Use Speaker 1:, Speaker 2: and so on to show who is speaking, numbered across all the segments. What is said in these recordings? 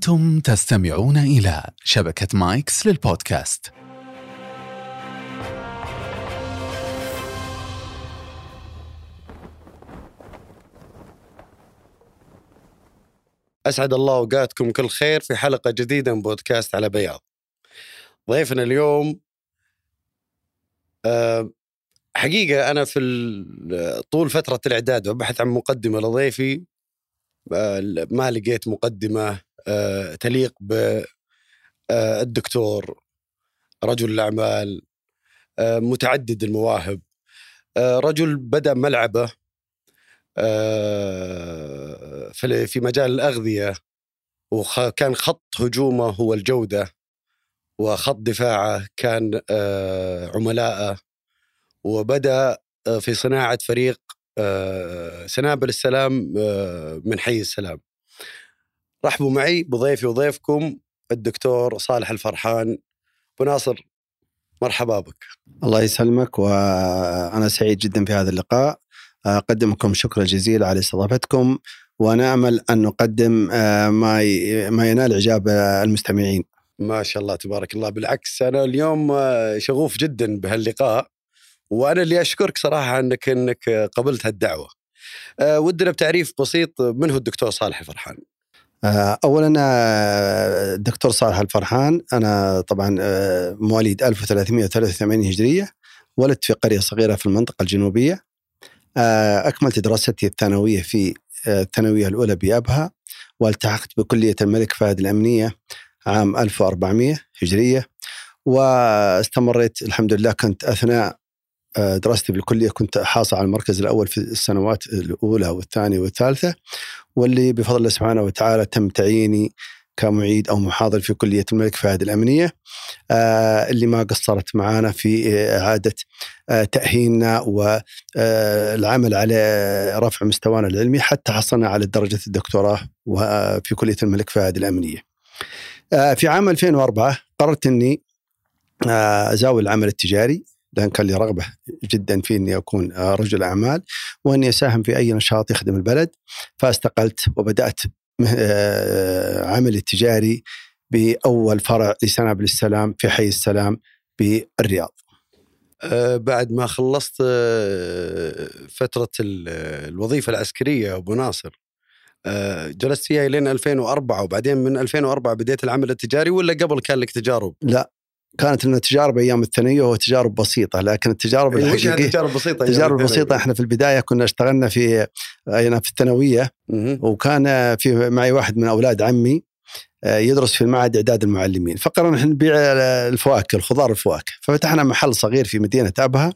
Speaker 1: أنتم تستمعون إلى شبكة مايكس للبودكاست.
Speaker 2: أسعد الله أوقاتكم كل خير في حلقة جديدة من بودكاست على بياض. ضيفنا اليوم آه، حقيقة أنا في طول فترة الإعداد وبحث عن مقدمة لضيفي آه، ما لقيت مقدمة. تليق بالدكتور رجل الأعمال آه، متعدد المواهب آه، رجل بدأ ملعبه آه، في مجال الأغذية وكان خط هجومه هو الجودة وخط دفاعه كان آه، عملائه وبدأ آه، في صناعة فريق آه، سنابل السلام آه، من حي السلام. رحبوا معي بضيفي وضيفكم الدكتور صالح الفرحان. أبو ناصر مرحبا بك.
Speaker 3: الله يسلمك وأنا سعيد جدا في هذا اللقاء. اقدم لكم شكرا جزيلا على استضافتكم ونامل أن نقدم آه، ما ما ينال إعجاب المستمعين.
Speaker 2: ما شاء الله تبارك الله. بالعكس أنا اليوم آه، شغوف جدا بهاللقاء وأنا اللي أشكرك صراحة أنك أنك قبلت هالدعوة. آه، ودنا بتعريف بسيط من هو الدكتور صالح الفرحان؟
Speaker 3: اولا آه، الدكتور صالح الفرحان أنا طبعا آه، مواليد 1383 هجرية ولدت في قرية صغيرة في المنطقة الجنوبية. آه، أكملت دراستي الثانوية في آه، الثانوية الأولى بأبها والتحقت بكلية الملك فهد الأمنية عام 1400 هجرية واستمريت الحمد لله كنت أثناء آه، دراستي بالكلية كنت حاصل على المركز الأول في السنوات الأولى والثانية والثالثة واللي بفضل الله سبحانه وتعالى تم تعييني كمعيد أو محاضر في كلية الملك فهد الأمنية آه، اللي ما قصرت معانا في إعادة آه، تأهيلنا والعمل على رفع مستوانا العلمي حتى حصلنا على درجة الدكتوراه وفي كلية الملك فهد الأمنية. آه، في عام 2004 قررت إني آه، أزاول العمل التجاري لأن كان لي رغبة جدا في إني أكون رجل أعمال وإني أساهم في أي نشاط يخدم البلد فاستقلت وبدأت آه، عملي التجاري بأول فرع لسنابل السلام في حي السلام بالرياض.
Speaker 2: آه، بعد ما خلصت آه، فترة ال- الوظيفة العسكرية أبو ناصر جلست فيها لين 2004 وبعدين من 2004 بديت العمل التجاري ولا قبل كان لك تجارب؟
Speaker 3: كانت لنا تجارب أيام الثانوية وتجارب بسيطة لكن التجارب
Speaker 2: وش
Speaker 3: الحقيقية
Speaker 2: تجارب بسيطة؟
Speaker 3: التجارب
Speaker 2: يعني
Speaker 3: البسيطه إحنا في البداية كنا اشتغلنا في أنا في
Speaker 2: الثانوية.
Speaker 3: وكان في معي واحد من أولاد عمي آه، يدرس في المعهد إعداد المعلمين. فقررنا إحنا نبيع الفواكه الخضار الفواكه. ففتحنا محل صغير في مدينة أبها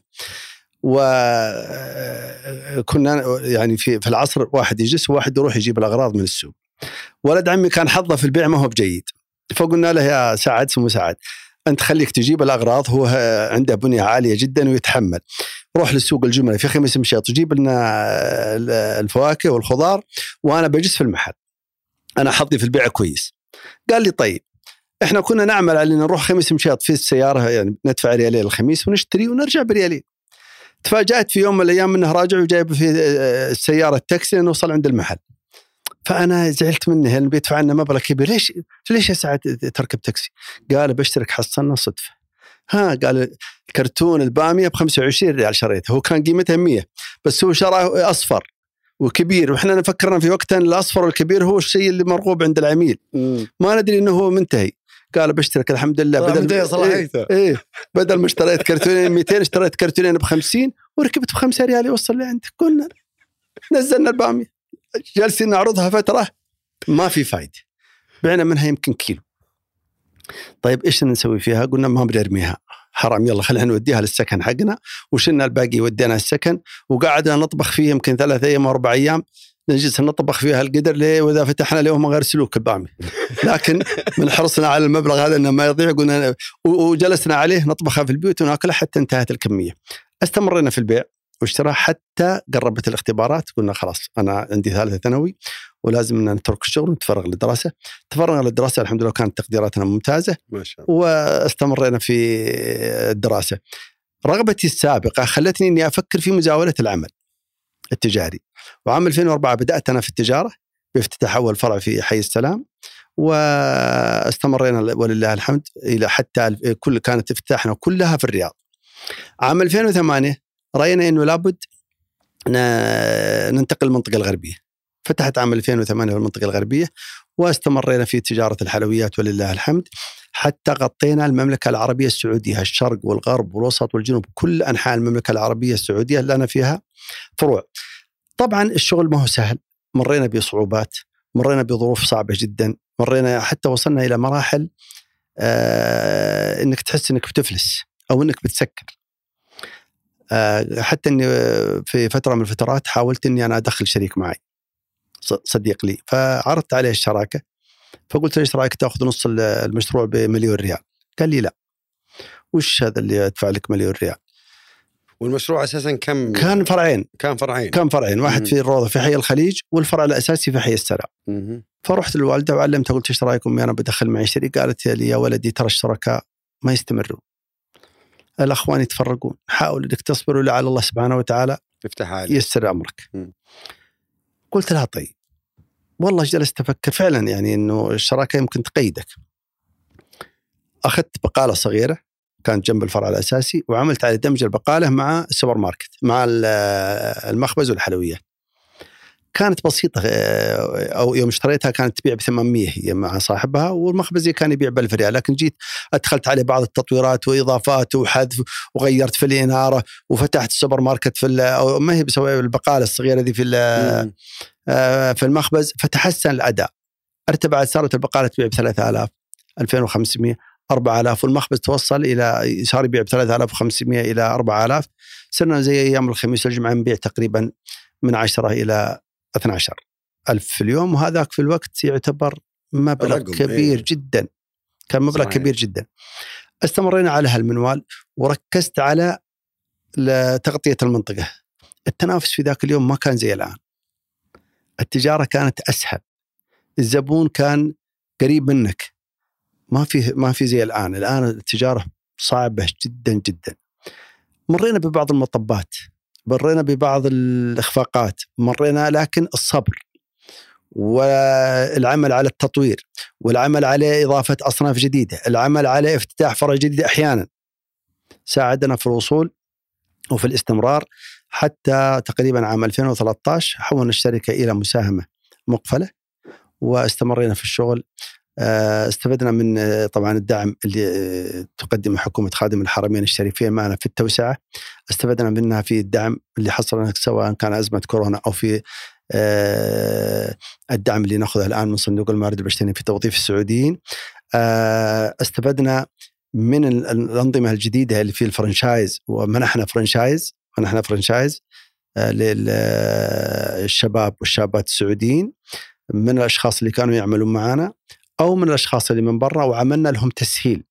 Speaker 3: وكنا يعني في في العصر واحد يجلس وواحد يروح يجيب الأغراض من السوق. ولد عمي كان حظه في البيع ما هو بجيد. فقلنا له يا سعد سمو سعد أنت خليك تجيب الأغراض هو عنده بنية عالية جدا ويتحمل. روح للسوق الجملة في خميس مشيط وجيب لنا الفواكه والخضار وأنا بجلس في المحل. أنا حظي في البيع كويس. قال لي طيب إحنا كنا نعمل على ان نروح خميس مشيط في السيارة يعني ندفع ريالين الخميس ونشتري ونرجع بريالين. تفاجأت في يوم من الأيام إنه راجع وجايب في السياره التاكسي نوصل عند المحل. فأنا زعلت منه لأنه بيدفع لنا مبلغ كبير. ليش؟ ليش يا سعد تركب تاكسي؟ قال بشترك حصلنا صدفة. ها قال كرتون البامية ب 25 ريال شريته. هو كان قيمتها 100 بس هو شراه أصفر وكبير. وإحنا فكرنا في وقتها الأصفر والكبير هو الشيء اللي مرغوب عند العميل.
Speaker 2: مم.
Speaker 3: ما ندري إنه هو منتهي. قال بشترك الحمد لله.
Speaker 2: طلع منتهي صلاحيته.
Speaker 3: إيه, إيه بدل ما اشتريت كرتونين 200 اشتريت كرتونين ب 50 وركبت ب 5 ريال يوصل لعندك قلنا نزلنا البامية. جالسين نعرضها فترة ما في فايدة. بعنا منها يمكن كيلو. طيب إيش نسوي فيها؟ قلنا ما بنرميها. حرام يلا خلينا نوديها للسكن حقنا. وشلنا الباقي ودينا السكن. وقعدنا نطبخ فيه يمكن ثلاث أيام أربع أيام. نجلس نطبخ فيها القدر ليه؟ وإذا فتحنا اليوم غير سلوك البامي لكن من حرصنا على المبلغ هذا إنه ما يضيع قلنا وجلسنا عليه نطبخها في البيوت وناكلها حتى انتهت الكمية. استمرينا في البيع. واشتراها حتى قربت الاختبارات قلنا خلاص أنا عندي ثالثة ثانوي ولازم إن نترك الشغل ونتفرغ للدراسة. تفرغنا للدراسة الحمد لله كانت تقديراتنا ممتازة
Speaker 2: ما شاء الله.
Speaker 3: واستمرينا في الدراسة. رغبتي السابقة خلتني إني أفكر في مزاولة العمل التجاري. وعام 2004 بدأت أنا في التجارة بافتتاح أول فرع في حي السلام واستمرينا ولله الحمد إلى حتى كل كانت افتتاحنا كلها في الرياض. عام 2008 رأينا إنه لابد ننتقل للمنطقة الغربية. فتحت عام 2008 في المنطقة الغربية واستمرينا في تجارة الحلويات ولله الحمد حتى غطينا المملكة العربية السعودية الشرق والغرب والوسط والجنوب كل أنحاء المملكة العربية السعودية لنا فيها فروع. طبعا الشغل ما هو سهل مرينا بصعوبات مرينا بظروف صعبة جدا مرينا حتى وصلنا إلى مراحل آه إنك تحس إنك بتفلس أو إنك بتسكر حتى إني في فترة من الفترات حاولت إني أنا أدخل شريك معي صديق لي. فعرضت عليه الشراكة فقلت له إيش رأيك تأخذ نص ال- المشروع بمليون ريال؟ قال لي لا. وش هذا اللي ادفع لك مليون ريال؟
Speaker 2: والمشروع أساسا كم؟
Speaker 3: كان فرعين.
Speaker 2: كان فرعين.
Speaker 3: كان فرعين. واحد
Speaker 2: مم.
Speaker 3: في الروضة في حي الخليج والفرع الأساسي في حي السلام. فرحت للوالدة وعلمتها قلت إيش رأيكم؟ أنا بدخل معي شريك. قالت لي يا ولدي ترى الشركاء ما يستمرون. الأخوان يتفرقون. حاول إنك تصبر ولعل الله سبحانه وتعالى
Speaker 2: افتح عالي
Speaker 3: ييسر أمرك.
Speaker 2: مم.
Speaker 3: قلت لها طيب والله جلست أفكر؟ فعلا يعني إنه الشراكة يمكن تقيدك. أخذت بقالة صغيرة كانت جنب الفرع الأساسي وعملت على دمج البقالة مع السوبر ماركت مع ال- المخبز والحلويات. كانت بسيطة آه، أو يوم اشتريتها كانت تبيع ب 800 هي مع صاحبها والمخبزي كان يبيع ب 1000 ريال لكن جيت أدخلت عليه بعض التطويرات وإضافات وحذف وغيرت في الإنارة وفتحت السوبر ماركت في أو ما هي بسوي البقالة الصغيرة دي في. آه، في المخبز. فتحسن الأداء. ارتفعت صارت البقالة تبيع ب 3000 2500 4000 والمخبز توصل إلى صار يبيع ب 3500 إلى 4000 صرنا زي أيام الخميس والجمعة نبيع تقريبا من 10 إلى 12 ألف في اليوم وهذاك في الوقت يعتبر مبلغ كبير
Speaker 2: إيه.
Speaker 3: جدا. كان مبلغ
Speaker 2: صحيح.
Speaker 3: كبير جدا. استمرينا على هالمنوال وركزت على تغطية المنطقة. التنافس في ذاك اليوم ما كان زي الآن. التجارة كانت أسهل. الزبون كان قريب منك. ما في ما في زي الآن. الآن التجارة صعبة جدا جدا. مرينا ببعض المطبات. مرينا ببعض الإخفاقات مرينا لكن الصبر والعمل على التطوير والعمل على إضافة أصناف جديدة العمل على افتتاح فرع جديد أحيانا. ساعدنا في الوصول وفي الاستمرار حتى تقريبا عام 2013 حولنا الشركة إلى مساهمة مقفلة واستمرينا في الشغل. استفدنا من آه، طبعا الدعم اللي آه، تقدمه حكومة خادم الحرمين الشريفين معنا في التوسعة. استفدنا منها في الدعم اللي حصلنا سواء كان أزمة كورونا أو في آه، الدعم اللي نأخذه الآن من صندوق الموارد البشرية في توظيف السعوديين. آه، استفدنا من ال- الأنظمة الجديدة اللي في الفرنشايز ومنحنا فرنشايز منحنا فرنشايز آه، للشباب والشابات السعوديين من الأشخاص اللي كانوا يعملون معنا. أو من الأشخاص اللي من برا وعملنا لهم تسهيل.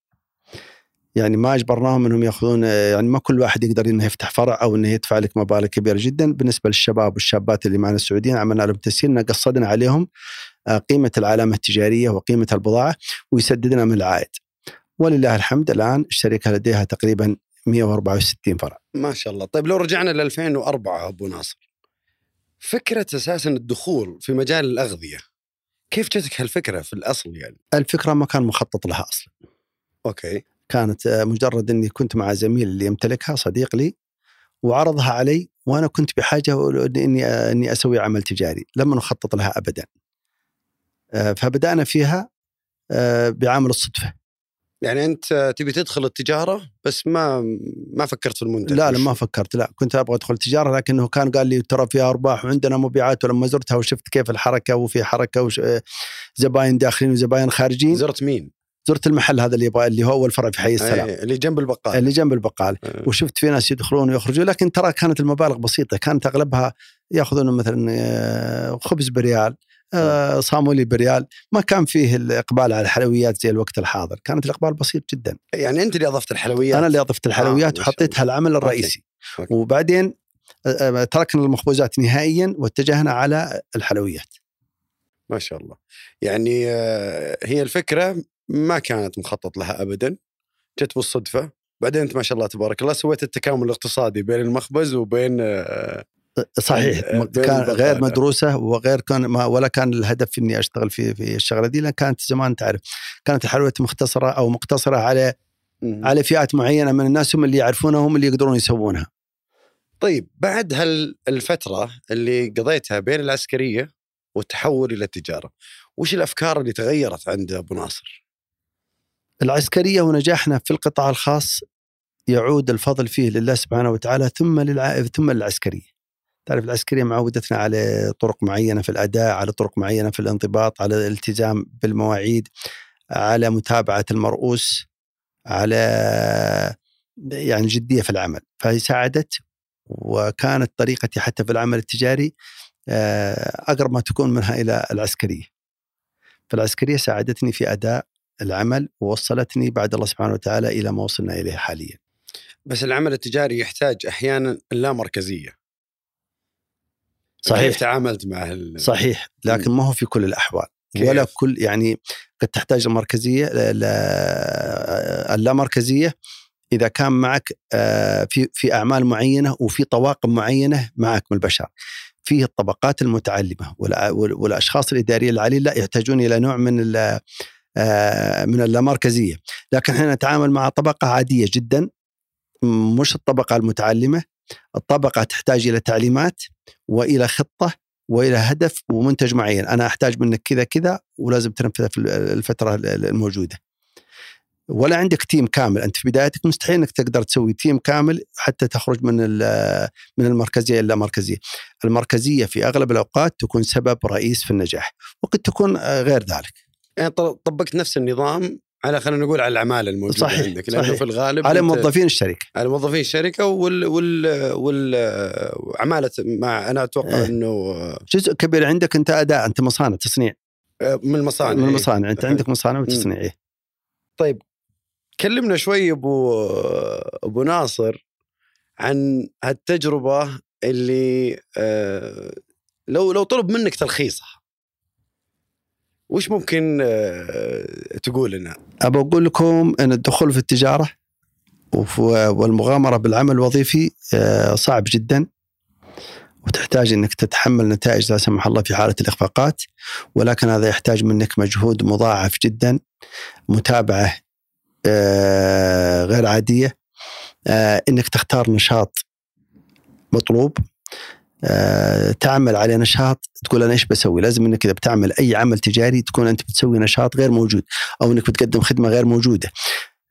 Speaker 3: يعني ما أجبرناهم إنهم يأخذون يعني ما كل واحد يقدر إنه يفتح فرع أو إنه يدفع لك مبالغ كبيرة جدا. بالنسبة للشباب والشابات اللي معنا السعوديين عملنا لهم تسهيل قصدنا عليهم آه، قيمة العلامة التجارية وقيمة البضاعة ويسددنا من العائد. ولله الحمد الآن الشركة لديها تقريبا 164 فرع.
Speaker 2: ما شاء الله. طيب لو رجعنا ل 2004 أبو ناصر فكرة أساسا الدخول في مجال الأغذية كيف جتك هالفكرة في الأصل يعني؟
Speaker 3: الفكرة ما كان مخطط لها أصلا.
Speaker 2: أوكي.
Speaker 3: كانت آه، مجرد إني كنت مع زميل اللي يمتلكها صديق لي وعرضها علي وأنا كنت بحاجة إني إني أسوي عمل تجاري. لم نخطط لها ابدا. آه، فبدأنا فيها آه، بعامل الصدفة.
Speaker 2: يعني أنت تبي تدخل التجارة بس ما ما فكرت في المنتج
Speaker 3: لا لا ما فكرت لا كنت أبغى أدخل تجارة لكنه كان قال لي ترى فيها أرباح وعندنا مبيعات ولما زرتها وشفت كيف الحركة وفي حركة وش آه، زباين داخلين وزباين خارجين.
Speaker 2: زرت مين؟
Speaker 3: زرت المحل هذا اللي يبغى اللي هو أول فرع في حي السلام.
Speaker 2: أي، اللي جنب البقال.
Speaker 3: اللي جنب البقال.
Speaker 2: آه.
Speaker 3: وشفت في ناس يدخلون ويخرجون لكن ترى كانت المبالغ بسيطة كانت أغلبها يأخذون مثلا آه، خبز بريال صامولي بريال ما كان فيه الإقبال على الحلويات زي الوقت الحاضر. كانت الإقبال بسيط جدا.
Speaker 2: يعني أنت اللي أضفت الحلويات؟
Speaker 3: أنا اللي أضفت الحلويات
Speaker 2: آه،
Speaker 3: وحطيتها العمل الرئيسي.
Speaker 2: أوكي.
Speaker 3: وبعدين آه، آه، تركنا المخبوزات نهائيا واتجهنا على الحلويات.
Speaker 2: ما شاء الله. يعني آه، هي الفكرة ما كانت مخطط لها ابدا. جت بالصدفة. بعدين أنت ما شاء الله تبارك الله سويت التكامل الاقتصادي بين المخبز وبين آه،
Speaker 3: صحيح
Speaker 2: بين
Speaker 3: كان غير. مدروسة وغير كان ما ولا كان الهدف إني أشتغل في في الشغلة دي لأن كانت زمان تعرف كانت الحلويات مختصرة أو مقتصرة على. على فئات معينة من الناس هم اللي يعرفونها هم اللي يقدرون يسوونها.
Speaker 2: طيب بعد هالفترة اللي قضيتها بين العسكرية والتحول إلى التجارة وش الأفكار اللي تغيرت عند أبو ناصر؟
Speaker 3: العسكرية ونجاحنا في القطاع الخاص يعود الفضل فيه لله سبحانه وتعالى ثم للع... ثم للعسكرية. تعرف العسكريه معودتنا على طرق معينة في الأداء، على طرق معينة في الانضباط، على الالتزام بالمواعيد، على متابعة المرؤوس، على يعني جدية في العمل، فهي ساعدت وكانت طريقتي حتى في العمل التجاري آه، أقرب ما تكون منها إلى العسكرية. فالعسكرية ساعدتني في أداء العمل ووصلتني بعد الله سبحانه وتعالى إلى ما وصلنا إليه حاليا.
Speaker 2: بس العمل التجاري يحتاج أحيانا اللامركزية
Speaker 3: صحيح.
Speaker 2: كيف تعاملت مع هال...
Speaker 3: صحيح لكن ما هو في كل الأحوال
Speaker 2: كيف؟
Speaker 3: ولا كل يعني قد تحتاج المركزيه لا- لا- اللامركزيه إذا كان معك آه، في في أعمال معينة وفي طواقم معينة معك من البشر. فيه الطبقات المتعلمة والأشخاص الإدارية العالية لا يحتاجون إلى نوع من ال- آه، من اللامركزيه، لكن إحنا نتعامل مع طبقة عادية جدا مش الطبقة المتعلمة، الطبقة تحتاج إلى تعليمات وإلى خطة وإلى هدف ومنتج معين. أنا أحتاج منك كذا كذا ولازم تنفذه في الفترة الموجودة. ولا عندك تيم كامل. أنت في بدايتك مستحيل إنك تقدر تسوي تيم كامل حتى تخرج من من المركزية إلى مركزية. المركزية في أغلب الأوقات تكون سبب رئيس في النجاح وقد تكون آه، غير ذلك.
Speaker 2: يعني طبقت نفس النظام على خلينا نقول على العماله الموجودة
Speaker 3: صحيح،
Speaker 2: عندك لأنه
Speaker 3: صحيح.
Speaker 2: في الغالب
Speaker 3: على موظفين الشركة
Speaker 2: على موظفين الشركة وال وال وال عماله مع أنا أتوقع
Speaker 3: إيه.
Speaker 2: إنه
Speaker 3: جزء كبير عندك أنت أداء أنت مصانع تصنيع
Speaker 2: من المصانع
Speaker 3: من المصانع
Speaker 2: أنت.
Speaker 3: عندك مصانع وتصنيع إيه.
Speaker 2: طيب كلمنا شوي أبو أبو ناصر عن هالتجربة اللي آه، لو لو طلب منك تلخيصها وش ممكن آه، تقول لنا؟
Speaker 3: أبى أقول لكم أن الدخول في التجارة والمغامرة بالعمل الوظيفي آه، صعب جدا. وتحتاج أنك تتحمل نتائج لا سمح الله في حالة الإخفاقات. ولكن هذا يحتاج منك مجهود مضاعف جدا. متابعة آه، غير عادية أنك تختار نشاط مطلوب. تعمل على نشاط تقول أنا إيش بسوي؟ لازم إنك إذا بتعمل أي عمل تجاري تكون أنت بتسوي نشاط غير موجود أو إنك بتقدم خدمة غير موجودة.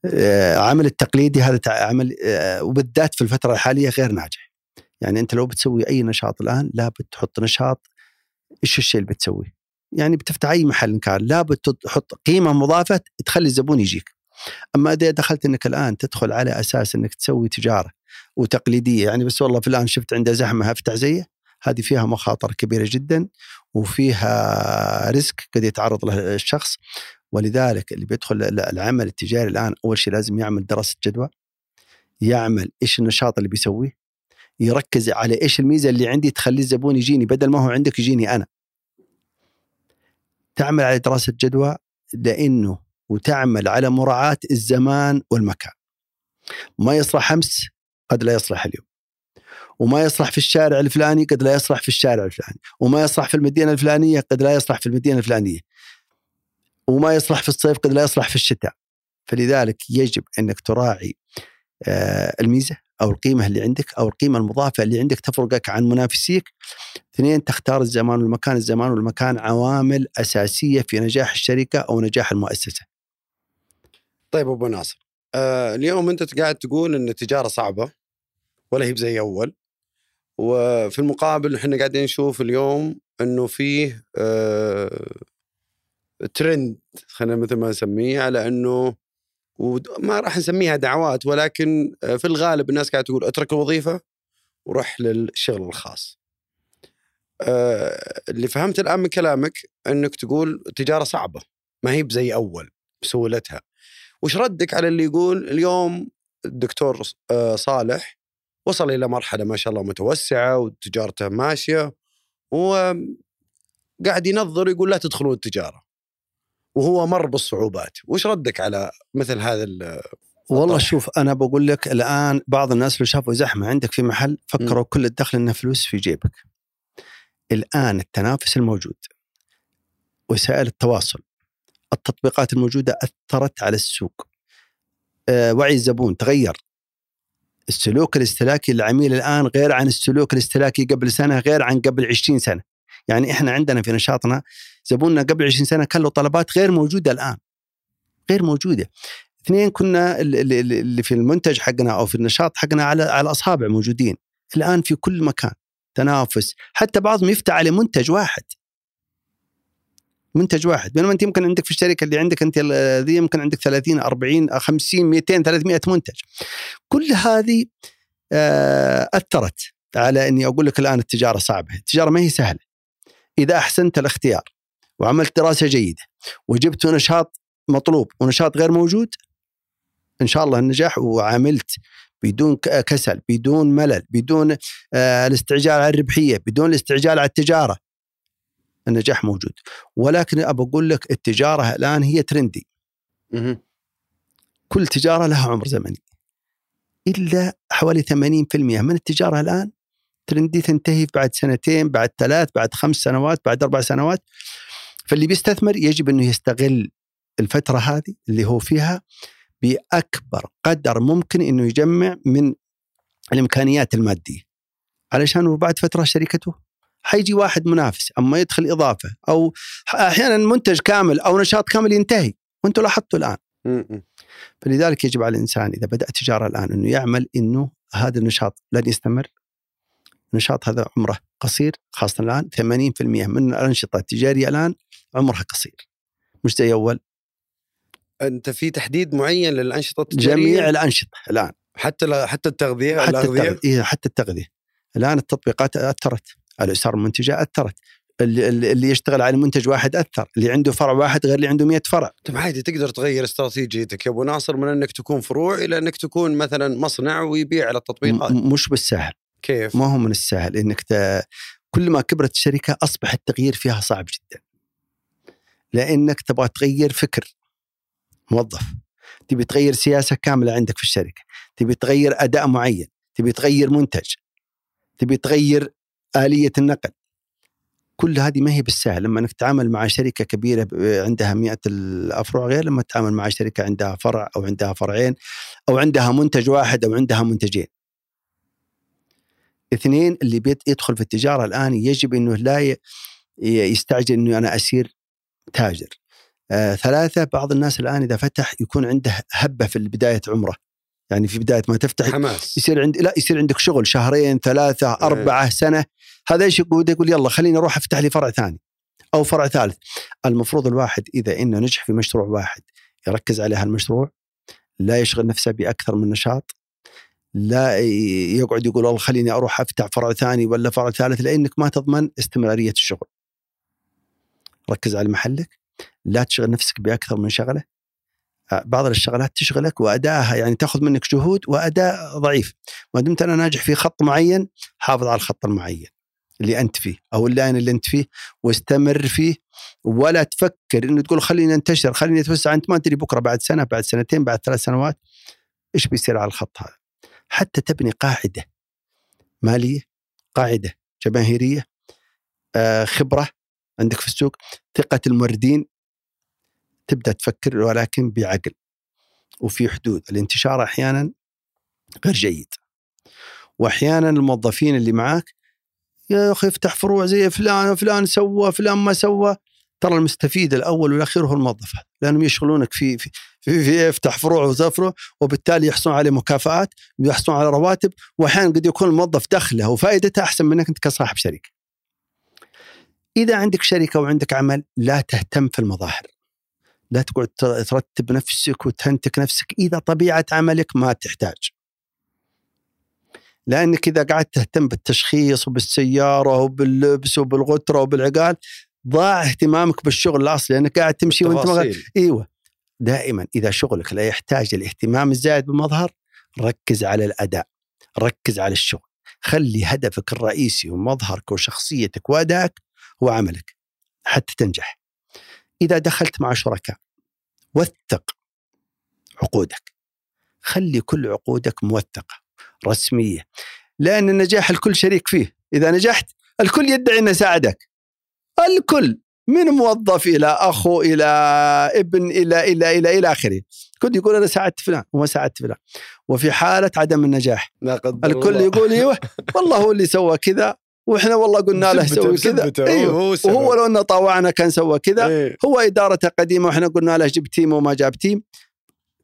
Speaker 3: آه، عمل التقليدي هذا عمل آه، وبالذات في الفترة الحالية غير ناجح. يعني أنت لو بتسوي أي نشاط الآن لابد تحط نشاط إيش الشيء اللي بتسويه؟ يعني بتفتح أي محل كان لابد تحط قيمة مضافة تخلي الزبون يجيك. أما إذا دخلت إنك الآن تدخل على أساس إنك تسوي تجارة وتقليدية يعني بس والله فلان شفت عنده زحمة افتح زيه هذه فيها مخاطر كبيرة جدا وفيها ريسك قد يتعرض له الشخص. ولذلك اللي بيدخل العمل التجاري الآن أول شيء لازم يعمل دراسة جدوى. يعمل إيش النشاط اللي بيسويه. يركز على إيش الميزة اللي عندي تخلي الزبون يجيني. بدل ما هو عندك يجيني أنا. تعمل على دراسة جدوى لإنه وتعمل على مراعاة الزمان والمكان. ما يصلح أمس قد لا يصلح اليوم. وما يصلح في الشارع الفلاني قد لا يصلح في الشارع الفلاني. وما يصلح في المدينة الفلانية قد لا يصلح في المدينة الفلانية. وما يصلح في الصيف قد لا يصلح في الشتاء. فلذلك يجب أنك تراعي آه، الميزة أو القيمة اللي عندك أو القيمة المضافة اللي عندك تفرقك عن منافسيك. اثنين تختار الزمان والمكان. الزمان والمكان عوامل أساسية في نجاح الشركة أو نجاح المؤسسة.
Speaker 2: طيب أبو ناصر. آه اليوم أنت قاعد تقول إن التجارة صعبة ولا هي زي أول وفي المقابل إحنا قاعدين نشوف اليوم إنه فيه آه ترند خلينا مثل ما نسميه على إنه وما راح نسميها دعوات ولكن آه، في الغالب الناس قاعدة تقول اترك الوظيفة وروح للشغل الخاص. آه، اللي فهمت الآن من كلامك إنك تقول التجارة صعبة ما هي بزي أول بسهولتها. وش ردك على اللي يقول اليوم الدكتور آه، صالح وصل إلى مرحلة ما شاء الله متوسعة وتجارته ماشية وقاعد ينظر يقول لا تدخلون التجارة. وهو مر بالصعوبات. وش ردك على مثل هذا ال-
Speaker 3: والله. شوف أنا بقول لك الآن بعض الناس لو شافوا زحمة عندك في محل فكروا كل الدخل إنه فلوس في جيبك. الآن التنافس الموجود. وسائل التواصل. التطبيقات الموجودة أثرت على السوق. آه وعي الزبون تغير. السلوك الاستهلاكي للعميل الآن غير عن السلوك الاستهلاكي قبل سنة غير عن قبل 20 سنة. يعني إحنا عندنا في نشاطنا زبوننا قبل 20 سنة كان له طلبات غير موجودة الآن. غير موجودة. اثنين كنا ال- ال- ال- اللي في المنتج حقنا أو في النشاط حقنا على على اصابع موجودين الآن في كل مكان تنافس حتى بعضهم يفتح على منتج واحد منتج واحد. بينما أنت يمكن عندك في الشركة اللي عندك أنت ذي يمكن عندك 30 40 50 200 300 منتج. كل هذه آه، أثرت على إني أقول لك الآن التجارة صعبة. التجارة ما هي سهلة. إذا أحسنت الاختيار وعملت دراسة جيدة وجبت نشاط مطلوب ونشاط غير موجود إن شاء الله النجاح. وعملت بدون كسل بدون ملل بدون آه، الاستعجال على الربحية بدون الاستعجال على التجارة النجاح موجود. ولكن ابى أقول لك التجارة الآن هي ترندي.
Speaker 2: مهم.
Speaker 3: كل تجارة لها عمر زمني. إلا حوالي 80% من التجارة الآن ترندي تنتهي بعد سنتين بعد ثلاث بعد خمس سنوات بعد أربع سنوات. فاللي بيستثمر يجب إنه يستغل الفترة هذه اللي هو فيها بأكبر قدر ممكن إنه يجمع من الإمكانيات المادية. علشان بعد فترة شركته؟ حيجي واحد منافس أما يدخل إضافة أو أحيانا منتج كامل أو نشاط كامل ينتهي وأنتم لاحظتوا
Speaker 2: الآن.
Speaker 3: فلذلك يجب على الإنسان إذا بدأ تجارة الآن إنه يعمل إنه هذا النشاط لن يستمر. النشاط هذا عمره قصير خاصة الآن 80% من الأنشطة التجارية الآن عمرها قصير. مش زي أول.
Speaker 2: أنت في تحديد معين للأنشطة التجارية؟
Speaker 3: جميع الأنشطة الآن.
Speaker 2: حتى حتى التغذية
Speaker 3: حتى التغذية إيه، حتى التغذية. الآن التطبيقات أثرت. الأسعار المنتجة أثرت. اللي, اللي يشتغل على منتج واحد أثر اللي عنده فرع واحد غير اللي عنده 100 فرع.
Speaker 2: طيب عادي تقدر تغير استراتيجيتك يا أبو ناصر من إنك تكون فروع إلى إنك تكون مثلا مصنع ويبيع على التطبيقات.
Speaker 3: مش بالسهل.
Speaker 2: كيف؟
Speaker 3: ما هو من السهل إنك ت... كل ما كبرت الشركة أصبح التغيير فيها صعب جدا. لأنك تبغى تغير فكر موظف. تبي تغير سياسة كاملة عندك في الشركة، تبي تغير أداء معين، تبي تغير منتج، تبي تغير آلية النقل. كل هذه ما هي بالسهل لما انك تتعامل مع شركة كبيرة عندها مئة الافرع غير لما تتعامل مع شركة عندها فرع أو عندها فرعين أو عندها منتج واحد أو عندها منتجين. اثنين اللي بيت يدخل في التجارة الآن يجب إنه لا يستعجل إنه أنا أسير تاجر. آه ثلاثة بعض الناس الآن إذا فتح يكون عنده هبة في بداية عمره. يعني في بداية ما تفتح
Speaker 2: حماس
Speaker 3: يصير عند لا يصير عندك شغل شهرين ثلاثة أربعة سنة هذا إيش يقول يقول يلا خليني أروح أفتح لي فرع ثاني أو فرع ثالث. المفروض الواحد إذا إنه نجح في مشروع واحد يركز على هالمشروع لا يشغل نفسه بأكثر من نشاط لا يقعد يقول والله خليني أروح أفتح فرع ثاني ولا فرع ثالث لأنك ما تضمن استمرارية الشغل. ركز على محلك لا تشغل نفسك بأكثر من شغلة. آه، بعض الشغلات تشغلك وادائها يعني تأخذ منك جهود وأداء ضعيف. ما دمت أنا ناجح في خط معين حافظ على الخط المعين اللي أنت فيه أو اللاين اللي أنت فيه واستمر فيه ولا تفكر إنه تقول خليني أنتشر خليني أتوسع أنت ما تدري بكرة بعد سنة بعد سنتين بعد ثلاث سنوات إيش بيصير على الخط هذا. حتى تبني قاعدة مالية قاعدة جماهيرية آه، خبرة عندك في السوق ثقة الموردين تبدأ تفكر ولكن بعقل وفي حدود الانتشار أحيانا غير جيد واحيانا الموظفين اللي معاك يا أخي افتح فروع زي فلان فلان سوى فلان ما سوى ترى المستفيد الأول والأخير هو الموظف لأنهم يشغلونك في في في, في افتح فروع وزفرة وبالتالي يحصلون عليه مكافآت ويحصلون على رواتب واحيانا قد يكون الموظف دخله وفائدته أحسن منك أنت كصاحب شركه. إذا عندك شركة وعندك عمل لا تهتم في المظاهر. لا تقعد ترتب نفسك وتهنتك نفسك إذا طبيعة عملك ما تحتاج. لأنك إذا قعدت تهتم بالتشخيص وبالسيارة وباللبس وبالغترة وبالعقال ضاع اهتمامك بالشغل الأصلي لأنك قاعد تمشي وأنت
Speaker 2: تفاصيل
Speaker 3: إيوه. دائما إذا شغلك لا يحتاج الاهتمام الزائد بالمظهر ركز على الأداء ركز على الشغل. خلي هدفك الرئيسي ومظهرك وشخصيتك وأدائك هو عملك حتى تنجح. إذا دخلت مع شركاء وثق عقودك. خلي كل عقودك موثقة. رسمية. لأن النجاح الكل شريك فيه. إذا نجحت الكل يدعي إنه ساعدك. الكل من موظف إلى أخو إلى ابن إلى إلى إلى إلى آخره. كل يقول أنا ساعدت فلان وما ساعدت فلان. وفي حالة عدم النجاح. الكل
Speaker 2: الله.
Speaker 3: يقول إيوه والله هو اللي سوى كذا وإحنا والله قلنا له سوي كذا.
Speaker 2: إيوه هو.
Speaker 3: وهو لو إنه طاوعنا كان سوى كذا.
Speaker 2: إيه.
Speaker 3: هو إدارته قديمة وإحنا قلنا له جيب team وما جاب team.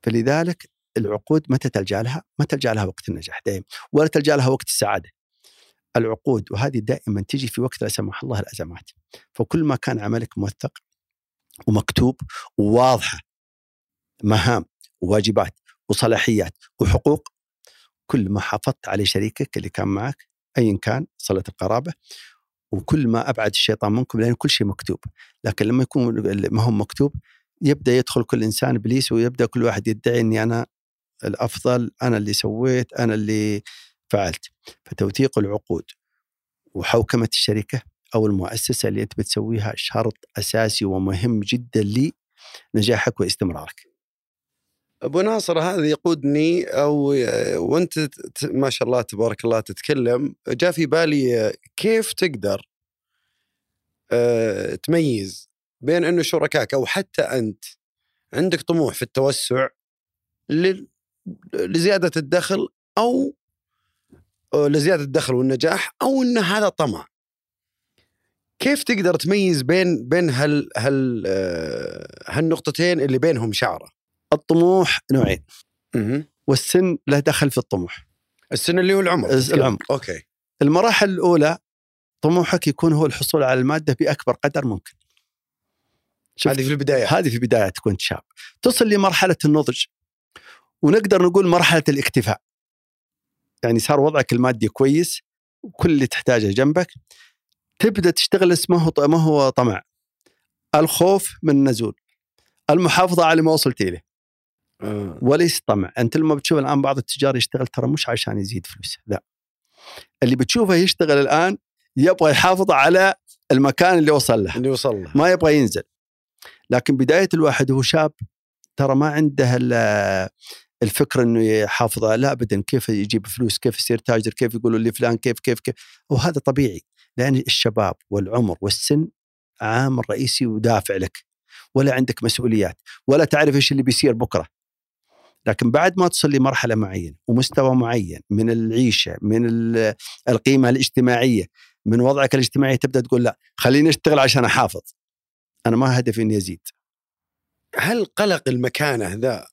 Speaker 3: فلذلك العقود متى تلجأ لها؟ ما تلجأ لها وقت النجاح دائما ولا تلجأ لها وقت السعادة. العقود وهذه دائما تجي في وقت لا سمح الله الأزمات. فكل ما كان عملك موثق ومكتوب وواضحة مهام وواجبات وصلاحيات وحقوق كل ما حافظت على شريكك اللي كان معك ايا كان صلة القرابة وكل ما أبعد الشيطان منكم لأن كل شيء مكتوب لكن لما يكون ما هو مكتوب يبدأ يدخل كل إنسان إبليس ويبدأ كل واحد يدعي إني أنا الأفضل أنا اللي سويت أنا اللي فعلت فتوثيق العقود وحوكمة الشركة أو المؤسسة اللي أنت بتسويها شرط أساسي ومهم جدا لنجاحك واستمرارك.
Speaker 2: أبو ناصر هذا يقودني أو وأنت ما شاء الله تبارك الله تتكلم جاء في بالي كيف تقدر آه، تميز بين أنه شركائك أو حتى أنت عندك طموح في التوسع لزيادة الدخل أو آه، لزيادة الدخل والنجاح أو إن هذا طمع. كيف تقدر تميز بين بين هال هال آه، هالنقطتين اللي بينهم شعرة؟
Speaker 3: الطموح نوعين والسن له دخل في الطموح.
Speaker 2: السنة اللي هو العمر
Speaker 3: العمر.
Speaker 2: أوكي
Speaker 3: المراحل الأولى طموحك يكون هو الحصول على المادة بأكبر قدر ممكن.
Speaker 2: هذه في البداية
Speaker 3: هذه في بدايتك وانت شاب تصل لمرحلة النضج ونقدر نقول مرحلة الاكتفاء. يعني صار وضعك المادي كويس وكل اللي تحتاجه جنبك تبدأ تشتغل اسمه ما هو هو طمع. الخوف من النزول. المحافظة على ما وصلت إليه.
Speaker 2: آه.
Speaker 3: وليس طمع أنت لما بتشوف الآن بعض التجار يشتغل ترى مش عشان يزيد فلوس لا. اللي بتشوفه يشتغل الآن يبغى يحافظ على المكان اللي وصل له.
Speaker 2: اللي وصل له.
Speaker 3: ما يبغى ينزل. لكن بداية الواحد وهو شاب ترى ما عنده ال- الفكرة إنه يحافظ على لا ابدا كيف يجيب فلوس كيف يصير تاجر كيف يقولوا لفلان كيف كيف كيف. وهذا طبيعي لأن الشباب والعمر والسن عامل رئيسي ودافع لك ولا عندك مسؤوليات ولا تعرف إيش اللي بيصير بكرة. لكن بعد ما تصل لمرحلة معينة ومستوى معين من العيشة من ال- القيمة الاجتماعية من وضعك الاجتماعي تبدأ تقول لا خليني أشتغل عشان أحافظ. أنا ما هدفي إني أزيد.
Speaker 2: هل قلق المكانه ذا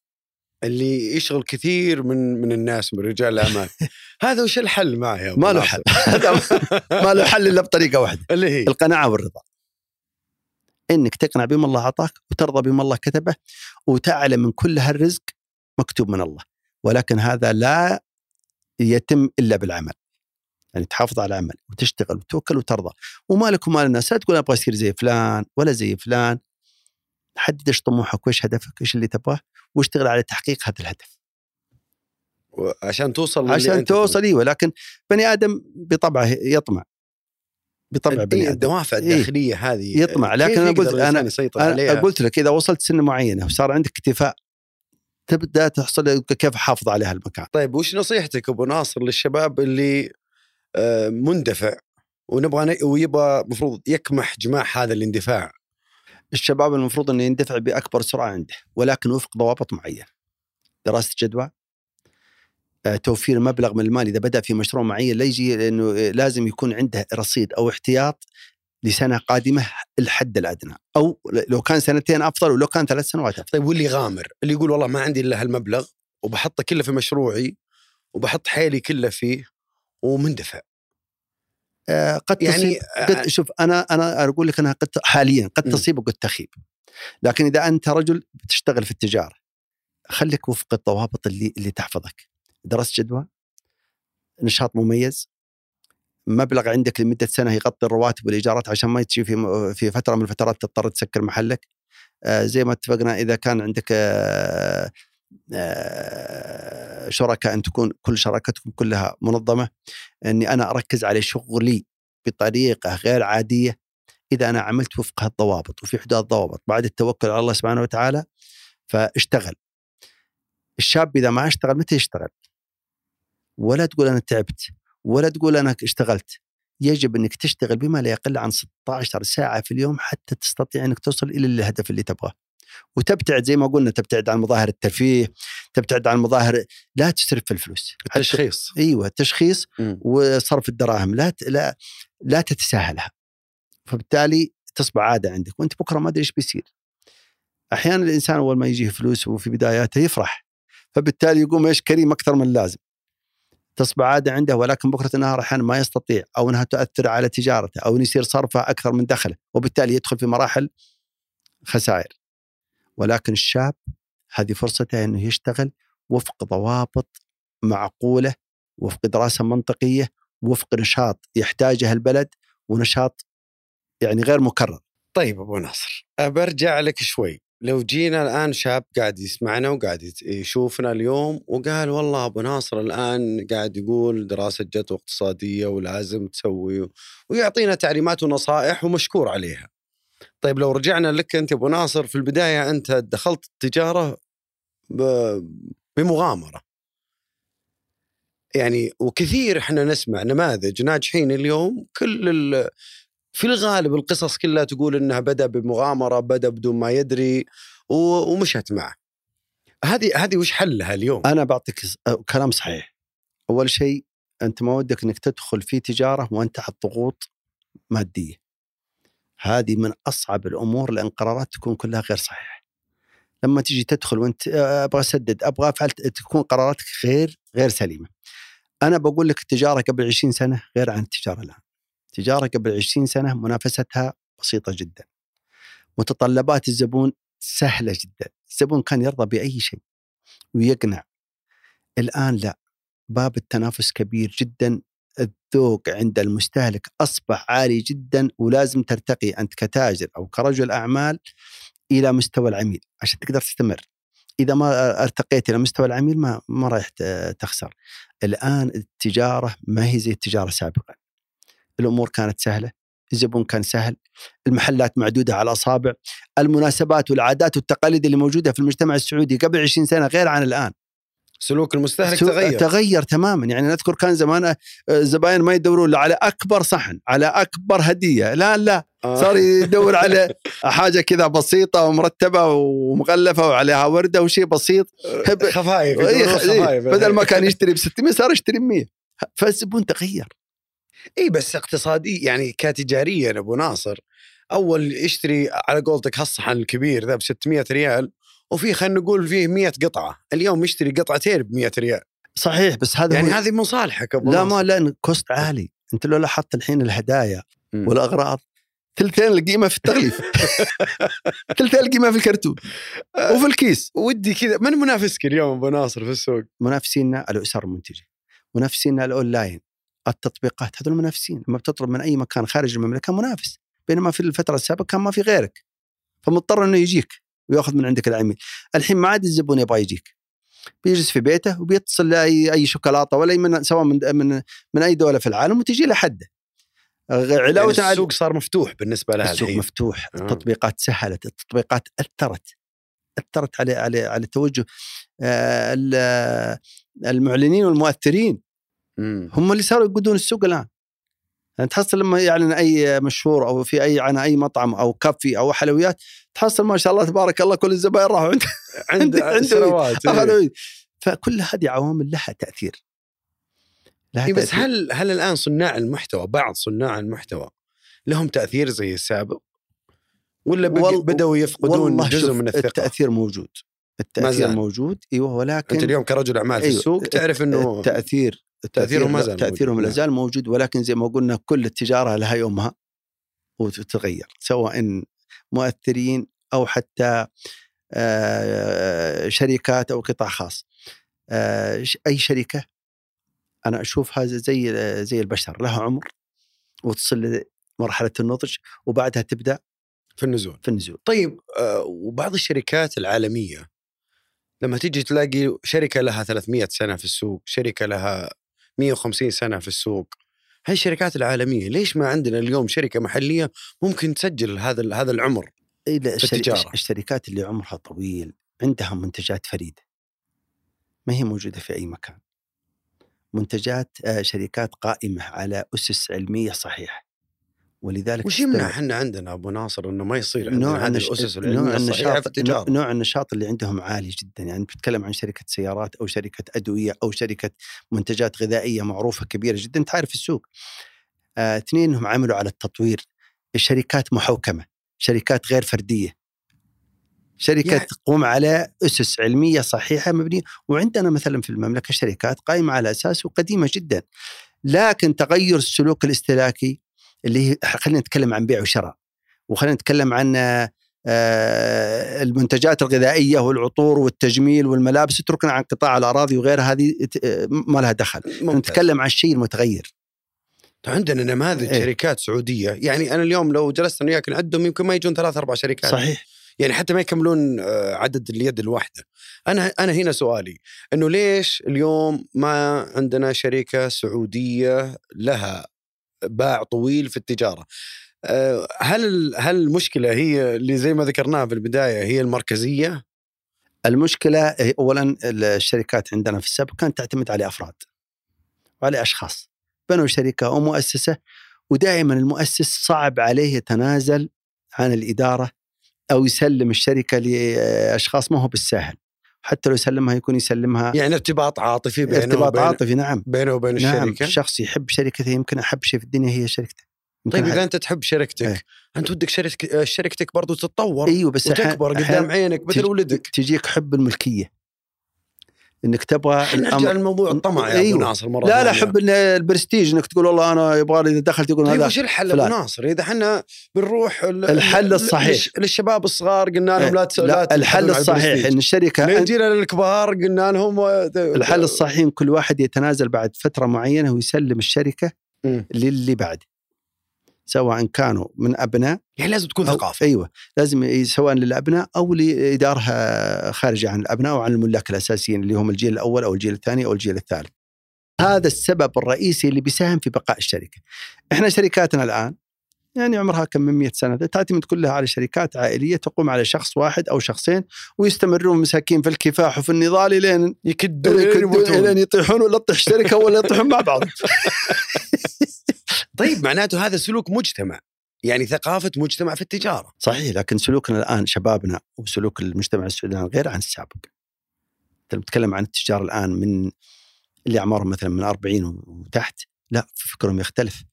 Speaker 2: اللي يشغل كثير من من الناس من رجال الأعمال. هذا وش الحل معه
Speaker 3: ما له؟ حل. ما له حل إلا بطريقة واحدة.
Speaker 2: اللي هي؟
Speaker 3: القناعة والرضا. إنك تقنع بما الله اعطاك وترضى بما الله كتبه وتعلم من كل هالرزق مكتوب من الله. ولكن هذا لا يتم إلا بالعمل. يعني تحافظ على العمل وتشتغل وتوكل وترضى. وما لك وما الناس لا تقول أبغى اصير زي فلان ولا زي فلان حدد إيش طموحك وإيش هدفك إيش اللي تبغاه واشتغل على تحقيق هذا الهدف.
Speaker 2: عشان توصل
Speaker 3: عشان توصل إيوه لكن بني آدم بطبعه يطمع. بطبع. بني
Speaker 2: إيه،
Speaker 3: آدم.
Speaker 2: الدوافع
Speaker 3: إيه.
Speaker 2: الداخلية هذه.
Speaker 3: يطمع، لكن أنا
Speaker 2: يقدر
Speaker 3: قلت- أنا- أنا
Speaker 2: عليها؟
Speaker 3: قلت لك إذا وصلت سن معينة وصار عندك اكتفاء تبدأ تحصل كيف احافظ على هالمكان
Speaker 2: طيب وش نصيحتك أبو ناصر للشباب اللي آه، مندفع ونبغى ويبغى المفروض يكمح جماح هذا الاندفاع؟
Speaker 3: الشباب المفروض إنه يندفع بأكبر سرعة عنده ولكن وفق ضوابط معينة. دراسة جدوى آه، توفير مبلغ من المال إذا بدأ في مشروع معين لا يجي لأنه آه، لازم يكون عنده رصيد أو احتياط لسنة قادمة الحد الأدنى. أو لو كان سنتين أفضل ولو كان ثلاث سنوات أفضل.
Speaker 2: طيب واللي غامر اللي يقول والله ما عندي إلا هالمبلغ وبحطه كله في مشروعي وبحط حيلي كله فيه ومندفع.
Speaker 3: آه، قد
Speaker 2: يعني
Speaker 3: تصيب قد شوف أنا أنا أقول لك أنها قد حاليا قد. تصيب وقد تخيب. لكن إذا أنت رجل بتشتغل في التجارة خليك وفق الضوابط اللي اللي تحفظك. دراسه جدوى؟ نشاط مميز؟ مبلغ عندك لمدة سنة يغطي الرواتب والإيجارات عشان ما تجي في في فترة من الفترات تضطر تسكر محلك؟ آه، زي ما اتفقنا إذا كان عندك آه، آه، شركاء أن تكون كل شراكتكم كلها منظمة إني أنا أركز على شغلي بطريقة غير عادية إذا أنا عملت وفق هالضوابط وفي حدود الضوابط بعد التوكل على الله سبحانه وتعالى فاشتغل الشاب إذا ما اشتغل متى يشتغل؟ ولا تقول أنا تعبت ولا تقول أنا اشتغلت يجب إنك تشتغل بما لا يقل عن 16 ساعة في اليوم حتى تستطيع إنك توصل إلى الهدف اللي تبغاه. وتبتعد زي ما قلنا تبتعد عن مظاهر الترفيه، تبتعد عن مظاهر لا تسرف في الفلوس.
Speaker 2: تشخيص
Speaker 3: أيوه التشخيص
Speaker 2: مم.
Speaker 3: وصرف الدراهم لا ت- لا لا تتساهلها. فبالتالي تصبح عادة عندك وأنت بكرة ما أدري إيش بيصير. أحيانا الإنسان أول ما يجيه فلوس وفي بداياته يفرح فبالتالي يقوم إيش كريم أكثر من اللازم. تصبح عادة عنده ولكن بكرة النهار أحيانا ما يستطيع أو إنها تؤثر على تجارته أو يصير صرفه أكثر من دخله وبالتالي يدخل في مراحل خسائر. ولكن الشاب هذه فرصته إنه يشتغل وفق ضوابط معقولة وفق دراسة منطقية وفق نشاط يحتاجه البلد ونشاط يعني غير مكرر.
Speaker 2: طيب أبو ناصر برجع لك شوي لو جينا الآن شاب قاعد يسمعنا وقاعد يشوفنا اليوم وقال والله أبو ناصر الآن قاعد يقول دراسة جدوى اقتصادية ولازم تسوي ويعطينا تعليمات ونصائح ومشكور عليها. طيب لو رجعنا لك أنت أبو ناصر في البداية أنت دخلت التجارة بمغامرة. يعني وكثير إحنا نسمع نماذج ناجحين اليوم كل في الغالب القصص كلها تقول إنها بدأ بمغامرة بدأ بدون ما يدري ومشت معه. هذه هذه وش حلها اليوم؟
Speaker 3: أنا بعطيك كلام صحيح. أول شيء أنت ما ودك إنك تدخل في تجارة وأنت على ضغوط مادية. هذه من أصعب الأمور لأن قرارات تكون كلها غير صحيحة. لما تجي تدخل وأنت أه، أبغى أسدد أبغى أفعل تكون قراراتك غير غير سليمة. أنا بقول لك التجارة قبل 20 سنة غير عن التجارة الآن. التجارة قبل 20 سنة منافستها بسيطة جدا. متطلبات الزبون سهلة جدا، الزبون كان يرضى بأي شيء ويقنع. الآن لا باب التنافس كبير جدا الذوق عند المستهلك أصبح عالي جدا ولازم ترتقي أنت كتاجر أو كرجل أعمال إلى مستوى العميل عشان تقدر تستمر. إذا ما ارتقيت إلى مستوى العميل ما ما رايح تخسر. الآن التجارة ما هي زي التجارة سابقا. الأمور كانت سهلة، الزبون كان سهل، المحلات معدودة على الأصابع، المناسبات والعادات والتقاليد اللي موجودة في المجتمع السعودي قبل 20 سنة غير عن الآن.
Speaker 2: سلوك المستهلك تغير.
Speaker 3: تغير تماما. يعني نذكر كان زمان آه، الزباين ما يدورون على أكبر صحن على أكبر هدية. لا لا.
Speaker 2: آه.
Speaker 3: صار يدور على حاجة كذا بسيطة ومرتبة ومغلفة وعليها وردة وشيء بسيط.
Speaker 2: خفايف
Speaker 3: إيه، إيه،
Speaker 2: خفايف.
Speaker 3: بدل ما كان يشتري ب 600 صار يشتري ب 100 فالزبون تغير.
Speaker 2: إي بس اقتصادي يعني كتجاريا أبو ناصر أول يشتري على قولتك هالصحن الكبير ذا ب 600 ريال وفي خلينا نقول فيه 100 قطعة. اليوم يشتري قطعتين ب 100 ريال.
Speaker 3: صحيح بس هذا
Speaker 2: يعني
Speaker 3: هو
Speaker 2: هذه مصالحك أبو
Speaker 3: لا ما لأن cost عالي. أنت لو لاحظت الحين الهدايا
Speaker 2: مم.
Speaker 3: والأغراض ثلثين القيمة في التغليف. ثلثين القيمة في الكرتون وفي الكيس.
Speaker 2: ودي كذا. من منافسك اليوم أبو ناصر في السوق؟
Speaker 3: منافسينا الاسر المنتجه منافسينا الأونلاين. التطبيقات هذول المنافسين لما بتطلب من أي مكان خارج المملكة منافس. بينما في الفترة السابقة كان ما في غيرك. فمضطر إنه يجيك. وياخذ من عندك العميل. الحين ما عاد الزبون يبغى يجيك. بيجلس في بيته وبيتصل لاي أي شوكولاتة ولا من سواء من من من أي دولة في العالم وتجي له حده علاوة
Speaker 2: يعني السوق صار مفتوح بالنسبة لها
Speaker 3: السوق
Speaker 2: الحين
Speaker 3: مفتوح
Speaker 2: آه.
Speaker 3: التطبيقات سهلت التطبيقات أثرت أثرت على على على توجه آه، ال- المعلنين والمؤثرين.
Speaker 2: مم.
Speaker 3: هم اللي صاروا يقودون السوق الآن. يعني تحصل لما يعلن أي مشهور أو في أي عن أي مطعم أو كافي أو حلويات تحصل ما شاء الله تبارك الله كل الزباين راحوا عند
Speaker 2: عند سنوات إيه.
Speaker 3: فكل هذه عوامل لها تأثير لها
Speaker 2: إيه بس
Speaker 3: تأثير.
Speaker 2: هل هل الآن صناع المحتوى بعض صناع المحتوى لهم تأثير زي السابق؟ ولا
Speaker 3: وال-
Speaker 2: بدأوا يفقدون جزء من الثقة؟
Speaker 3: التأثير موجود
Speaker 2: التأثير.
Speaker 3: موجود إيوه ولكن
Speaker 2: أنت اليوم كرجل أعمال في
Speaker 3: أيوة.
Speaker 2: السوق تعرف إنه
Speaker 3: التأثير
Speaker 2: تأثيرهم ما زال تأثيرهم.
Speaker 3: لا زال موجود ولكن زي ما قلنا كل التجارة لها يومها وتتغير سواء مؤثرين أو حتى آه، شركات أو قطاع خاص. آه، أي شركة أنا اشوفها زي زي البشر لها عمر وتصل لمرحلة النضج وبعدها تبدأ
Speaker 2: في النزول.
Speaker 3: في النزول.
Speaker 2: طيب آه، وبعض الشركات العالمية لما تيجي تلاقي شركة لها 300 سنة في السوق شركة لها 150 سنة في السوق. هاي الشركات العالمية ليش ما عندنا اليوم شركة محلية ممكن تسجل هذا هذا العمر
Speaker 3: إيه لا، الشري-
Speaker 2: التجارة.
Speaker 3: الشركات اللي عمرها طويل عندها منتجات فريدة. ما هي موجودة في أي مكان. منتجات آه، شركات قائمة على أسس علمية صحيحة. ولذلك
Speaker 2: وش يمنع؟ إحنا عندنا أبو ناصر إنه ما يصير عندنا
Speaker 3: نوع
Speaker 2: هذه. الأسس
Speaker 3: نوع
Speaker 2: العلميه الصحيحه في
Speaker 3: النشاط
Speaker 2: التجارة.
Speaker 3: نوع النشاط اللي عندهم عالي جدا. يعني بتتكلم عن شركة سيارات أو شركة أدوية أو شركة منتجات غذائية معروفة كبيرة جدا تعرف السوق. آه، اثنين انهم عملوا على التطوير. الشركات محوكمة. شركات غير فردية. شركة
Speaker 2: يعني-
Speaker 3: تقوم على أسس علمية صحيحة مبنية. وعندنا مثلا في المملكة شركات قائمة على أساس وقديمة جدا. لكن تغير السلوك الاستهلاكي اللي هي خلينا نتكلم عن بيع وشراء وخلينا نتكلم عن آه، المنتجات الغذائية والعطور والتجميل والملابس اتركنا عن قطاع الأراضي وغيرها هذه ما لها دخل.
Speaker 2: ممتاز.
Speaker 3: نتكلم عن الشيء المتغير.
Speaker 2: عندنا نماذج
Speaker 3: إيه.
Speaker 2: شركات سعودية يعني أنا اليوم لو جلست أنا وياك نعدهم يمكن ما يجون ثلاث أربع شركات.
Speaker 3: صحيح.
Speaker 2: يعني حتى ما يكملون آه، عدد اليد الواحدة. أنا أنا هنا سؤالي إنه ليش اليوم ما عندنا شركة سعودية لها باع طويل في التجارة. آه، هل هل المشكلة هي اللي زي ما ذكرناها في البداية هي المركزية؟
Speaker 3: المشكلة هي اولا الشركات عندنا في السابق كانت تعتمد على أفراد وعلى أشخاص بنوا شركة أو مؤسسة ودائما المؤسس صعب عليه يتنازل عن الإدارة أو يسلم الشركة لأشخاص ما هو بالسهل حتى لو يسلمها يكون يسلمها
Speaker 2: يعني ارتباط عاطفي بينه
Speaker 3: ارتباط
Speaker 2: وبين
Speaker 3: عاطفي نعم.
Speaker 2: بينه وبين
Speaker 3: نعم
Speaker 2: الشركة؟
Speaker 3: شخص يحب شركته يمكن أحب شيء في الدنيا هي شركته.
Speaker 2: طيب إذا أنت تحب شركتك
Speaker 3: إيه.
Speaker 2: أنت ودك شركتك شركتك برضو تتطور
Speaker 3: إيوه بس أحيان-
Speaker 2: وتكبر قدام عينك مثل ولدك.
Speaker 3: تجيك حب الملكية. إنك تبغى
Speaker 2: نرجع لموضوع الطمع يا
Speaker 3: أيوة.
Speaker 2: ابو ناصر مرة
Speaker 3: لا لا
Speaker 2: ثانية.
Speaker 3: حب ال- البرستيج إنك تقول والله أنا يبغى لي إذا دخلت يقول
Speaker 2: طيب
Speaker 3: هذا
Speaker 2: وش الحل
Speaker 3: أبو.
Speaker 2: ناصر إذا إحنا بنروح ال-
Speaker 3: الحل
Speaker 2: ال-
Speaker 3: الصحيح.
Speaker 2: للش- للشباب الصغار قلنا لهم لا تس- لا
Speaker 3: الحل الصحيح. إن
Speaker 2: الشركة جينا للكبار قلنا لهم
Speaker 3: الحل الصحيح إن كل واحد يتنازل بعد فترة معينة ويسلم الشركة
Speaker 2: مم.
Speaker 3: للي بعده سواء كانوا من أبناء
Speaker 2: يعني لازم تكون ثقافة
Speaker 3: أيوه لازم سواء للأبناء أو لادارها خارجه عن الأبناء وعن الملاك الأساسيين اللي هم الجيل الأول أو الجيل الثاني أو الجيل الثالث. هذا السبب الرئيسي اللي بيساهم في بقاء الشركة. إحنا شركاتنا الآن يعني عمرها كم من 100 سنة تعتمد كلها على شركات عائلية تقوم على شخص واحد أو شخصين ويستمرون مساكين في الكفاح وفي النضال لين
Speaker 2: يكدون. لين
Speaker 3: يطيحون ولا تطيح الشركة ولا يطيحون مع بعض.
Speaker 2: طيب معناته هذا سلوك مجتمع يعني ثقافة مجتمع في التجارة
Speaker 3: صحيح لكن سلوكنا الآن شبابنا وسلوك المجتمع السعودي الآن غير عن السابق. انت بتتكلم عن التجار الآن من اللي أعمارهم مثلا من 40 وتحت لا فكرهم يختلف.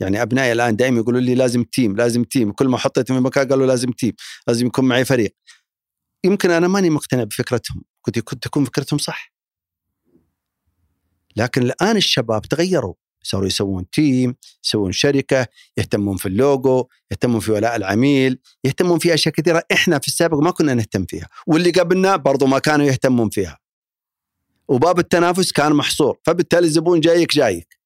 Speaker 3: يعني أبنائي الآن دائما يقولوا لي لازم team لازم team كل ما حطيتهم في مكان قالوا لازم team لازم يكون معي فريق. يمكن أنا ماني مقتنع بفكرتهم كنت تكون فكرتهم صح. لكن الآن الشباب تغيروا صاروا يسوون team يسوون شركة يهتمون في اللوجو يهتمون في ولاء العميل يهتمون في أشياء كثيرة إحنا في السابق ما كنا نهتم فيها. واللي قبلنا برضو ما كانوا يهتمون فيها. وباب التنافس كان محصور فبالتالي الزبون جايك جايك.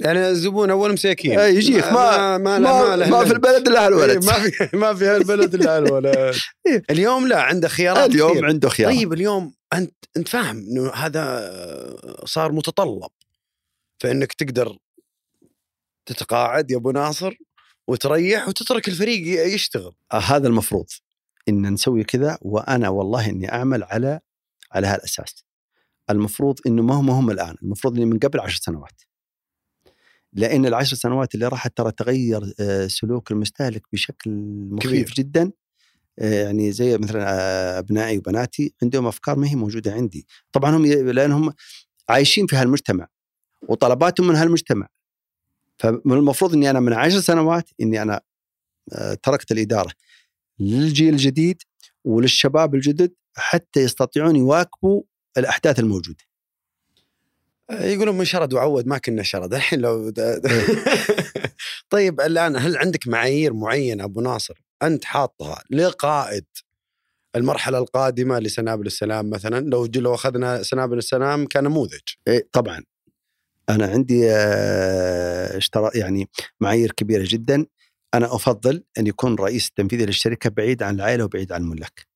Speaker 2: يعني الزبون أول مساكين.
Speaker 3: إيه، يجيك ما-
Speaker 2: ما ما,
Speaker 3: ما, ما
Speaker 2: إلا-
Speaker 3: في البلد إلا
Speaker 2: إيه،
Speaker 3: الولد
Speaker 2: ما في ما في هالبلد إلا الولد
Speaker 3: إيه.
Speaker 2: اليوم لا عنده خيارات
Speaker 3: اليوم
Speaker 2: كثير.
Speaker 3: عنده خيار
Speaker 2: طيب اليوم انت أنت فاهم إنه هذا صار متطلب. فإنك تقدر تتقاعد يا أبو ناصر وتريح وتترك الفريق يشتغل.
Speaker 3: آه، هذا المفروض إن نسوي كذا وأنا والله إني أعمل على على هالأساس. المفروض إنه ما هم هم الآن المفروض إني من قبل عشر سنوات. لأن العشر سنوات اللي راحت ترى تغير آه، سلوك المستهلك بشكل مخيف
Speaker 2: كبير.
Speaker 3: جدا. آه، يعني زي مثلا أبنائي وبناتي عندهم أفكار ما هي موجودة عندي. طبعا هم لانهم عايشين في هالمجتمع. وطلباتهم من هالمجتمع. فالمفروض إني أنا من عشر سنوات إني أنا آه، تركت الإدارة للجيل الجديد وللشباب الجدد حتى يستطيعون يواكبوا الأحداث الموجودة.
Speaker 2: يقولون من شرد وعود ما كنا شرد الحين لو طيب الآن هل عندك معايير معينة أبو ناصر أنت حاطها لقائد المرحلة القادمة لسنابل السلام مثلا؟ لو لو أخذنا سنابل السلام كنموذج.
Speaker 3: إيه طبعا. أنا عندي آه، اشترا يعني معايير كبيرة جدا أنا أفضل أن يكون الرئيس التنفيذي للشركة بعيد عن العائلة وبعيد عن الملاك.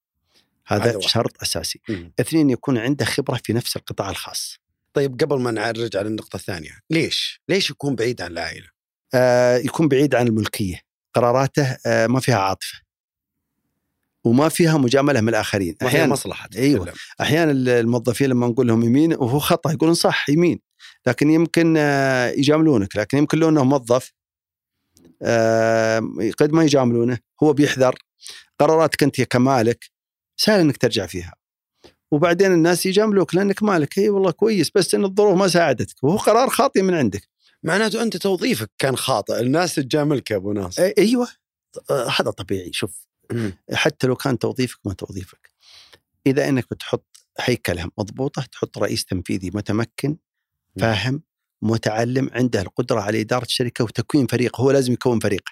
Speaker 2: هذا.
Speaker 3: شرط أساسي. اثنين يكون عنده خبرة في نفس القطاع الخاص.
Speaker 2: طيب قبل ما نرجع للنقطة الثانية ليش ليش يكون بعيد عن العائلة
Speaker 3: آه، يكون بعيد عن الملكية. قراراته آه، ما فيها عاطفة. وما فيها مجاملة من الآخرين
Speaker 2: أحيانا
Speaker 3: مصلحة.
Speaker 2: تتكلم.
Speaker 3: أحيانا الموظفين لما نقول لهم يمين وهو خطأ يقولون صح يمين لكن يمكن آه، يجاملونك لكن يمكن لو إنه موظف آه، قد ما يجاملونه هو بيحذر قراراتك أنت كمالك سهل إنك ترجع فيها. وبعدين الناس يجاملوك لأنك مالك. إي والله كويس بس إن الظروف ما ساعدتك. وهو قرار خاطئ من عندك.
Speaker 2: معناته أنت توظيفك كان خاطئ. الناس تجاملك يا أبو ناصر.
Speaker 3: أيوه. آه، هذا طبيعي. شوف. حتى لو كان توظيفك ما توظيفك. إذا إنك بتحط هيكلة مضبوطة تحط رئيس تنفيذي متمكن فاهم؟ متعلم عنده القدرة على إدارة الشركة وتكوين فريق هو لازم يكون فريق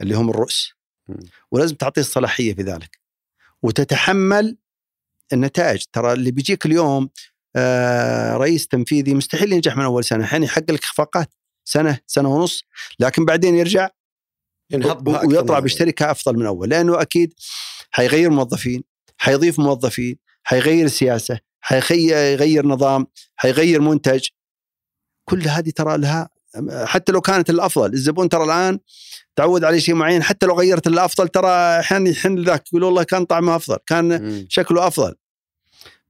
Speaker 3: اللي هم الرؤوس
Speaker 2: مم.
Speaker 3: ولازم تعطيه الصلاحية في ذلك. وتتحمل النتائج. ترى اللي بيجيك اليوم آه رئيس تنفيذي مستحيل ينجح من أول سنة. الحين يحقق لك إخفاقات. سنة سنة ونص. لكن بعدين يرجع
Speaker 2: ينهض
Speaker 3: ويطلع بشركة أفضل من أول. لأنه أكيد حيغير موظفين حيضيف موظفين حيغير سياسة حيغير نظام حيغير منتج. كل هذه ترى لها حتى لو كانت الأفضل الزبون ترى الآن تعود على شيء معين حتى لو غيرت الأفضل ترى أحيانا يحن ذاك يقول والله كان طعمه أفضل كان.
Speaker 2: مم.
Speaker 3: شكله أفضل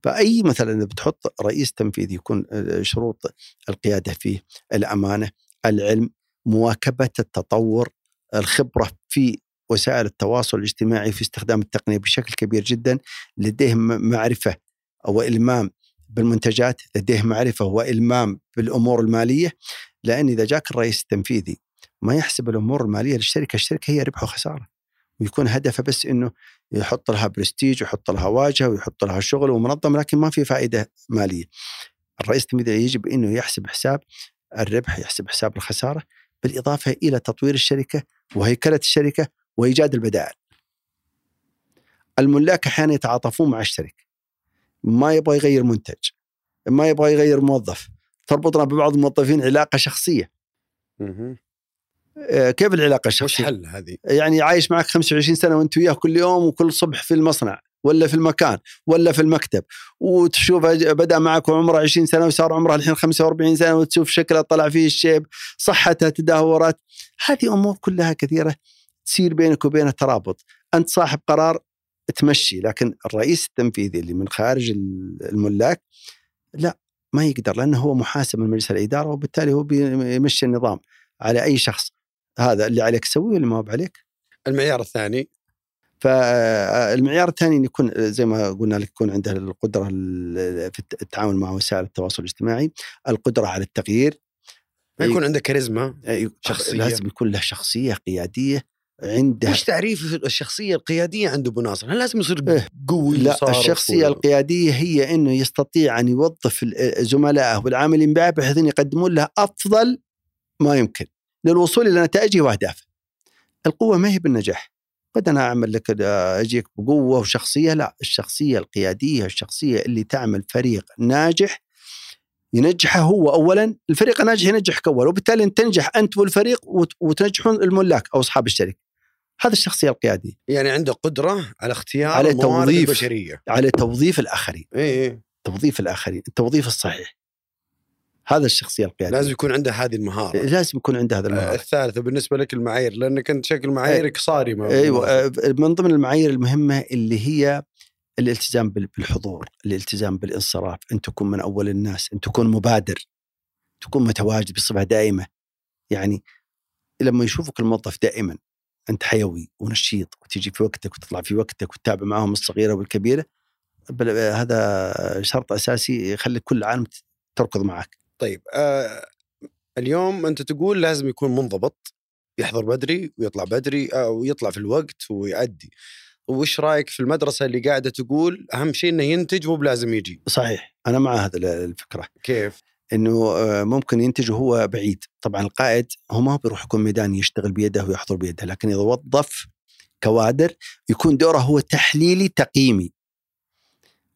Speaker 3: فأي مثلا بتحط رئيس تنفيذي يكون آه، شروط القيادة فيه الأمانة العلم مواكبة التطور الخبرة في وسائل التواصل الاجتماعي في استخدام التقنية بشكل كبير جدا لديه م- معرفة والمام بالمنتجات لديه معرفة وإلمام بالأمور المالية لأن إذا جاك الرئيس التنفيذي ما يحسب الأمور المالية للشركة، الشركة هي ربح وخساره. ويكون هدفه بس إنه يحط لها برستيج ويحط لها واجهة ويحط لها شغل ومنظم لكن ما في فائدة مالية. الرئيس التنفيذي يجب إنه يحسب حساب الربح، يحسب حساب الخسارة بالإضافة إلى تطوير الشركة وهيكلة الشركة وإيجاد البدائل. الملاك أحيانا يتعاطفون مع الشركة. ما يبغى يغير منتج. ما يبغى يغير موظف. تربطنا ببعض الموظفين علاقة
Speaker 2: شخصية.
Speaker 3: آه، كيف العلاقة
Speaker 2: وش
Speaker 3: الشخصية؟
Speaker 2: حل هذه؟
Speaker 3: يعني عايش معك 25 سنة وأنت وياه كل يوم وكل صبح في المصنع ولا في المكان ولا في المكتب وتشوفه بدأ معك وعمره 20 سنة وصار عمره الحين 45 سنة وتشوف شكله طلع فيه الشيب صحته تدهورت هذه أمور كلها كثيرة تصير بينك وبينه ترابط أنت صاحب قرار تمشي لكن الرئيس التنفيذي اللي من خارج ال- الملاك لا ما يقدر لأنه هو محاسب من مجلس الإدارة وبالتالي هو بيمشي النظام. على أي شخص؟ هذا اللي عليك تسويه واللي ما هو عليك؟
Speaker 2: المعيار الثاني.
Speaker 3: فالمعيار الثاني إن يكون زي ما قلنا لك يكون عنده القدرة ال- في التعامل مع وسائل التواصل الاجتماعي، القدرة على التغيير.
Speaker 2: ما يكون عنده كاريزما
Speaker 3: أي-
Speaker 2: شخصية.
Speaker 3: لازم يكون له شخصية قيادية. عنده
Speaker 2: وش تعريف الشخصية القيادية عند أبو ناصر؟ هل لازم يصير
Speaker 3: إيه.
Speaker 2: قوي
Speaker 3: لا الشخصية
Speaker 2: ولا-
Speaker 3: القيادية هي إنه يستطيع أن يوظف زملائه والعاملين معه بحيث أن يقدمون له أفضل ما يمكن للوصول إلى نتائجه وأهدافه. القوة ما هي بالنجاح. قد أنا أعمل لك أجيك بقوة وشخصية لا الشخصية القيادية الشخصية اللي تعمل فريق ناجح ينجحه هو اولا الفريق الناجح ينجحك أول وبالتالي تنجح أنت والفريق وت- وتنجحون الملاك أو أصحاب الشركة. هذا الشخصية القيادية
Speaker 2: يعني عنده قدرة على اختيار
Speaker 3: على توظيف.
Speaker 2: البشرية
Speaker 3: على توظيف الآخرين.
Speaker 2: اي اي
Speaker 3: توظيف الآخرين، التوظيف الصحيح. هذا الشخصية القيادية
Speaker 2: لازم يكون عنده هذه المهارة
Speaker 3: لازم يكون عنده هذا
Speaker 2: آه،
Speaker 3: المهارة.
Speaker 2: الثالثة بالنسبة لك المعايير لأنك أنت شكل معاييرك صارمه
Speaker 3: إيوه آه، من ضمن المعايير المهمة اللي هي الالتزام بال- بالحضور، الالتزام بالانصراف، أن تكون من أول الناس، أن تكون مبادر، تكون متواجد بصفه دائمة. يعني لما يشوفك الموظف دائما أنت حيوي ونشيط وتجي في وقتك وتطلع في وقتك وتتابع معهم الصغيرة والكبيرة بل- هذا شرط أساسي يخلي كل العالم تركض معك.
Speaker 2: طيب آه اليوم أنت تقول لازم يكون منضبط يحضر بدري ويطلع بدري آه ويطلع في الوقت ويأدي وش رأيك في المدرسة اللي قاعدة تقول أهم شيء إنه ينتج مو بلازم يجي
Speaker 3: صحيح أنا مع هذا الفكرة.
Speaker 2: كيف
Speaker 3: إنه آه، ممكن ينتج وهو بعيد، طبعا القائد هو ما بيروح يكون ميدان يشتغل بيده ويحضر بيده، لكن إذا وظف كوادر يكون دوره هو تحليلي تقييمي.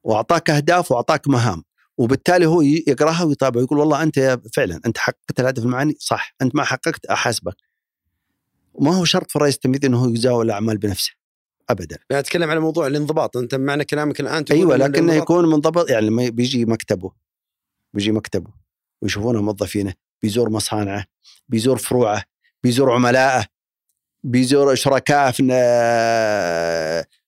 Speaker 3: وأعطاك أهداف وأعطاك مهام، وبالتالي هو يقراها ويطابع ويقول والله أنت يا- فعلا أنت حققت الهدف المعني صح، أنت ما حققت أحاسبك. وما هو شرط في الرئيس التنفيذي إنه هو يزاول الأعمال بنفسه. ابدا.
Speaker 2: يعني أتكلم على موضوع الانضباط أنت معنى كلامك الآن تقول أيوه
Speaker 3: لكنه يكون منضبط يعني لما بيجي مكتبه بيجي مكتبه ويشوفونه موظفينه بيزور مصانعه بيزور فروعه بيزور عملائه بيزور شركائه في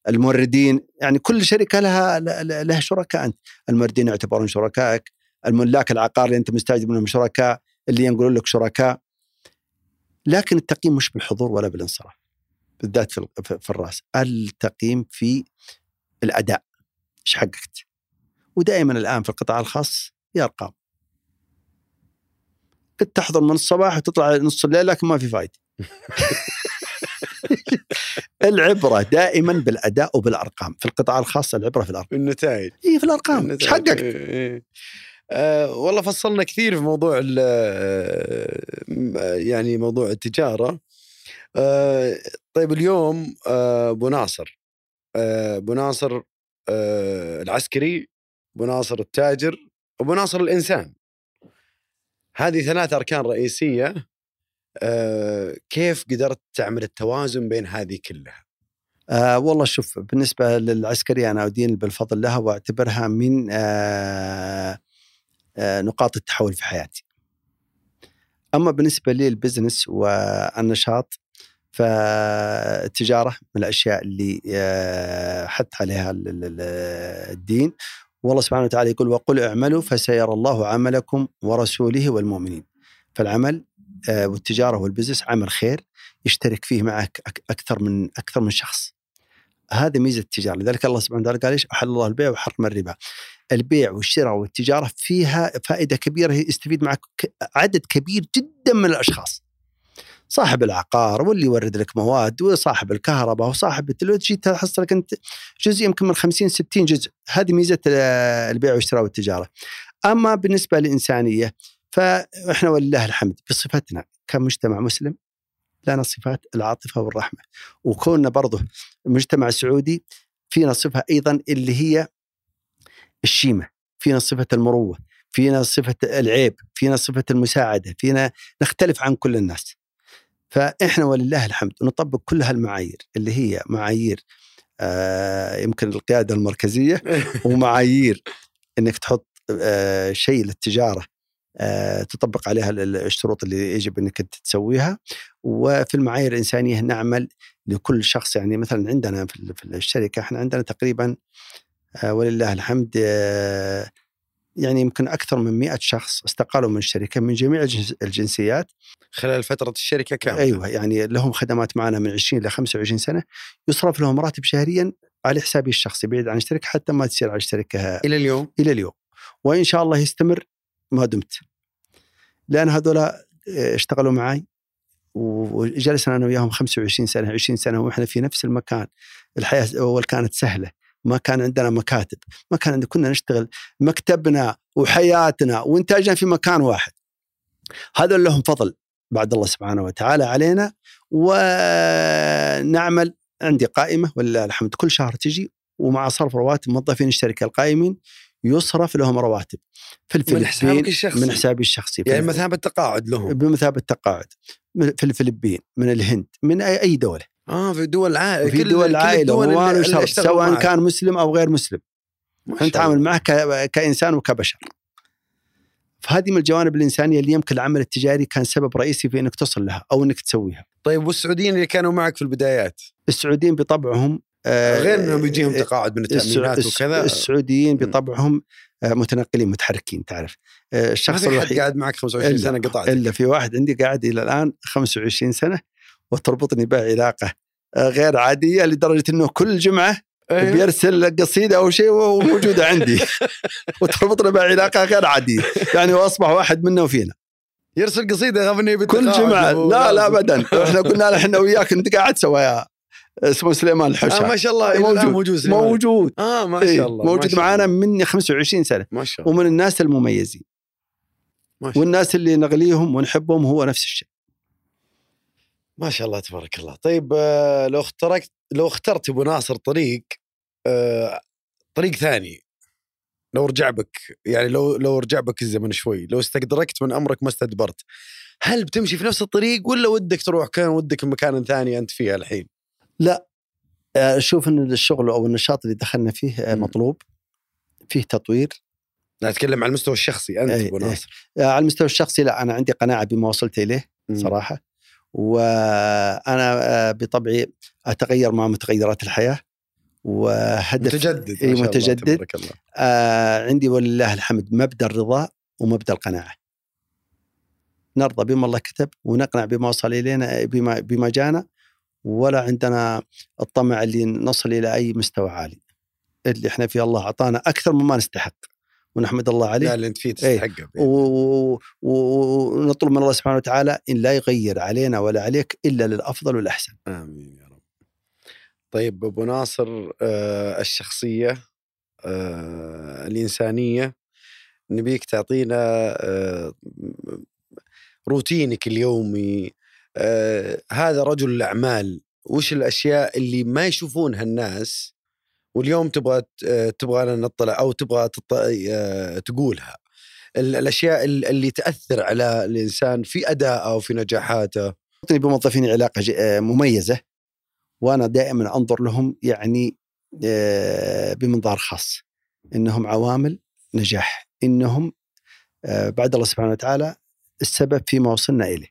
Speaker 3: الموردين. يعني كل شركة لها لها شركاء أنت. الموردين يعتبرون شركائك الملاك العقار اللي أنت مستاجر منهم شركاء اللي ينقلون لك شركاء. لكن التقييم مش بالحضور ولا بالانصراف بالذات في, في الرأس. التقييم في الأداء إيش حققت؟ ودائما الآن في القطاع الخاص هي أرقام. كنت تحضر من الصباح وتطلع نص الليل لكن ما في فايدة. العبرة دائما بالأداء وبالأرقام. في القطاع الخاص العبرة في الأرقام.
Speaker 2: النتائج.
Speaker 3: اي في الأرقام. إيش حققت
Speaker 2: إيه. أه والله فصلنا كثير في موضوع آه، يعني موضوع التجارة. أه طيب اليوم آه، أبو ناصر. آه، أبو ناصر العسكري أبو ناصر التاجر أبو ناصر الإنسان. هذه ثلاث أركان رئيسية كيف قدرت تعمل التوازن بين هذه كلها؟
Speaker 3: آه والله شوف بالنسبة للعسكرية أنا أدين بالفضل لها وأعتبرها من آه آه، نقاط التحول في حياتي أما بالنسبة لي البزنس والنشاط فالتجارة من الأشياء اللي آه، حث عليها الدين والله سبحانه وتعالى يقول وقل اعملوا فسيرى الله عملكم ورسوله والمؤمنين. فالعمل آه، والتجارة والبزنس عمل خير يشترك فيه معك أكثر من أكثر من شخص. هذه ميزة التجارة. لذلك الله سبحانه وتعالى قال إيش؟ أحل الله البيع وحرم الربا. البيع والشراء والتجارة فيها فائدة كبيرة يستفيد معك عدد كبير جدا من الأشخاص. صاحب العقار واللي يورد لك مواد وصاحب الكهرباء وصاحب تجي تحصل لك انت جزء يمكن من 50 60 جزء. هذه ميزة البيع والشراء والتجارة. أما بالنسبة للإنسانية فإحنا ولله الحمد بصفتنا كمجتمع مسلم لنا صفات العاطفة والرحمة. وكوننا برضه مجتمع سعودي فينا صفة أيضا اللي هي الشيمة فينا صفة المروه فينا صفة العيب فينا صفة المساعدة فينا نختلف عن كل الناس. فإحنا ولله الحمد نطبق كل هالمعايير اللي هي معايير آه يمكن القيادة المركزية ومعايير إنك تحط آه شيء للتجارة آه تطبق عليها الشروط اللي يجب إنك أنت تسويها. وفي المعايير الإنسانية نعمل لكل شخص يعني مثلا عندنا في الشركة إحنا عندنا تقريبا آه، ولله الحمد آه، يعني يمكن أكثر من 100 شخص استقالوا من الشركة من جميع الجنسيات.
Speaker 2: خلال فترة الشركة كاملة.
Speaker 3: أيوة يعني لهم خدمات معنا من 20 إلى 25 سنة. يصرف لهم راتب شهريا على حسابي الشخصي بعيد عن الشركة حتى ما تصير على الشركة
Speaker 2: إلى اليوم؟
Speaker 3: إلى اليوم. وإن شاء الله يستمر ما دمت. لأن هذولا آه، اشتغلوا معي وجلسنا أنا وياهم 25 سنة 20 سنة وإحنا في نفس المكان. الحياة أول كانت سهلة. ما كان عندنا مكاتب ما كان عندنا كنا نشتغل مكتبنا وحياتنا وإنتاجنا في مكان واحد. هذا لهم فضل بعد الله سبحانه وتعالى علينا ونعمل عندي قائمة ولله الحمد كل شهر تجي ومع صرف رواتب موظفين الشركة القائمين يصرف لهم رواتب.
Speaker 2: في الفلبين من حسابك الشخصي؟
Speaker 3: من حسابي الشخصي.
Speaker 2: يعني بمثابة تقاعد لهم؟
Speaker 3: بمثابة تقاعد في الفلبين من الهند من أي دولة.
Speaker 2: آه في دول العائله
Speaker 3: في دول العائله وشرط سواء معك. كان مسلم أو غير مسلم. نتعامل معه كإنسان وكبشر. فهذه من الجوانب الإنسانية اللي يمكن العمل التجاري كان سبب رئيسي في إنك تصل لها أو إنك تسويها.
Speaker 2: طيب والسعوديين اللي كانوا معك في البدايات؟
Speaker 3: السعوديين بطبعهم
Speaker 2: آه غير إنهم يجيهم تقاعد من التأمينات وكذا.
Speaker 3: السعوديين بطبعهم آه متنقلين متحركين تعرف.
Speaker 2: آه الشخص الوحيد. قاعد معك 25 سنة قطعت.
Speaker 3: إلا في واحد عندي قاعد إلى الآن 25 سنة. وتربطني به علاقه آه، غير عادية لدرجة إنه كل جمعة أيوه. بيرسل قصيدة أو شيء وموجودة عندي. وتربطنا بعلاقة غير عادية. يعني وأصبح واحد منا وفينا.
Speaker 2: يرسل قصيدة غني
Speaker 3: كل جمعة. لا لا ابدا. إحنا قلنا له إحنا وياك أنت قاعد سواها اسمه سليمان الحشا
Speaker 2: آه ما شاء الله. موجود.
Speaker 3: موجود سليمان. موجود.
Speaker 2: آه ما شاء الله.
Speaker 3: موجود معنا من 25 سنة.
Speaker 2: ما شاء الله.
Speaker 3: ومن الناس المميزين. ما شاء والناس اللي نغليهم ونحبهم هو نفس الشيء.
Speaker 2: ما شاء الله تبارك الله. طيب آه، لو اخترت لو اخترت أبو ناصر طريق آه، طريق ثاني لو رجع بك يعني لو لو رجع بك الزمن شوي لو استدركت من أمرك ما استدبرت هل بتمشي في نفس الطريق ولا ودك تروح كان ودك مكان ثاني أنت فيها الحين؟
Speaker 3: لا أشوف آه، إن الشغل أو النشاط اللي دخلنا فيه مطلوب فيه تطوير.
Speaker 2: لا اتكلم على المستوى الشخصي أنت أبو ناصر.
Speaker 3: على المستوى الشخصي لا أنا عندي قناعة بما وصلت إليه صراحة. وأنا آه، بطبعي أتغير مع متغيرات الحياة وهدف
Speaker 2: متجدد
Speaker 3: إي
Speaker 2: ما شاء الله،
Speaker 3: متجدد
Speaker 2: تبارك الله
Speaker 3: آه عندي ولله الحمد مبدأ الرضا ومبدأ القناعة. نرضى بما الله كتب ونقنع بما وصل إلينا بما بما جانا ولا عندنا الطمع اللي نصل إلى أي مستوى عالي. اللي إحنا فيه الله أعطانا أكثر مما نستحق ونحمد الله عليه
Speaker 2: لا اللي أنت فيه
Speaker 3: إيه.
Speaker 2: تستحقه
Speaker 3: و- ونطلب من الله سبحانه وتعالى إن لا يغير علينا ولا عليك إلا للأفضل والأحسن.
Speaker 2: آمين يا رب طيب أبو ناصر آه الشخصية آه الإنسانية نبيك تعطينا آه روتينك اليومي آه هذا رجل الأعمال وش الأشياء اللي ما يشوفونها الناس واليوم تبغى آه، تبغى نطلع أو تبغى آه، تقولها. ال- الأشياء ال- اللي تأثر على الإنسان في أدائه أو في نجاحاته.
Speaker 3: يعطيني بموظفين علاقة آه، مميزة وأنا دائما أنظر لهم يعني بمنظار خاص. إنهم عوامل نجاح. إنهم بعد الله سبحانه وتعالى السبب فيما وصلنا إليه.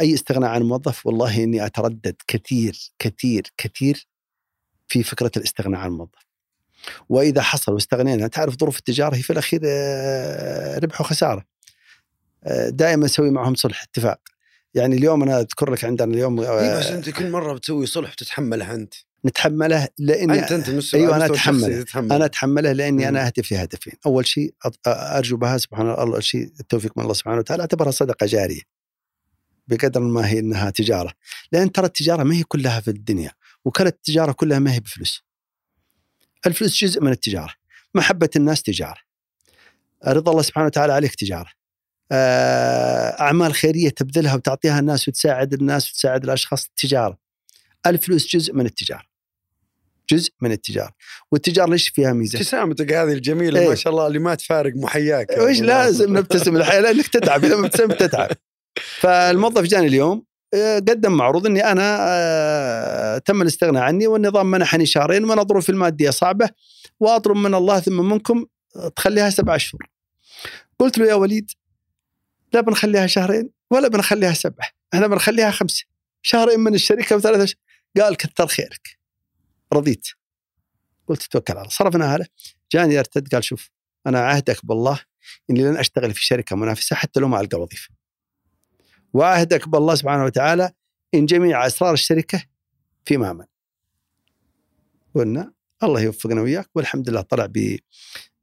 Speaker 3: أي استغناء عن موظف والله إني أتردد كثير كثير كثير في فكرة الاستغناء عن الموظف. وإذا حصل واستغنينا تعرف ظروف التجارة هي في الأخير آه، ربح وخسارة. آه، دائما أسوي معهم صلح اتفاق. يعني اليوم أنا أذكر لك عندنا اليوم آه،
Speaker 2: اي بس أنت كل مرة بتسوي صلح وتتحمله أنت
Speaker 3: نتحمله لإني
Speaker 2: أنت
Speaker 3: أنت
Speaker 2: مستوى
Speaker 3: أتحمله.
Speaker 2: الشخصي تتحمله.
Speaker 3: أنا اتحمله
Speaker 2: لإني.
Speaker 3: أنا اهدف لهدفين، أول شيء أرجو بها سبحان الله أول شيء التوفيق من الله سبحانه وتعالى أعتبرها صدقة جارية. بقدر ما هي إنها تجارة، لأن ترى التجارة ما هي كلها في الدنيا، وكانت التجارة كلها ما هي بفلوس. الفلوس جزء من التجارة، محبة الناس تجارة. رضا الله سبحانه وتعالى عليك تجارة. آه، أعمال خيرية تبذلها وتعطيها الناس وتساعد الناس وتساعد الأشخاص تجاره. الفلوس جزء من التجارة. جزء من التجارة، والتجارة ليش فيها ميزة؟
Speaker 2: ابتسامتك هذه الجميلة
Speaker 3: إيه.
Speaker 2: ما شاء الله اللي ما تفارق محياك يا
Speaker 3: وش لازم. نبتسم الحياة لأنك تتعب إذا ما ابتسمت تتعب فالموظف جاني اليوم قدم معروض إني أنا آه، تم الاستغناء عني والنظام منحني شهرين وأنا ظروفي الماديه صعبة وأطلب من الله ثم منكم تخليها سبعة اشهر. قلت له يا وليد لا بنخليها شهرين ولا بنخليها سبعه، إحنا بنخليها خمسة. شهرين من الشركة وثلاثة اشهر. قال كثر خيرك. رضيت. قلت توكل على الله، صرفنا له. جاني يرتد قال شوف أنا عهدك بالله إني لن أشتغل في شركة منافسة حتى لو ما ألقى وظيفة. وعهدك بالله سبحانه وتعالى إن جميع أسرار الشركة في مامن. قلنا الله يوفقنا وياك والحمد لله طلع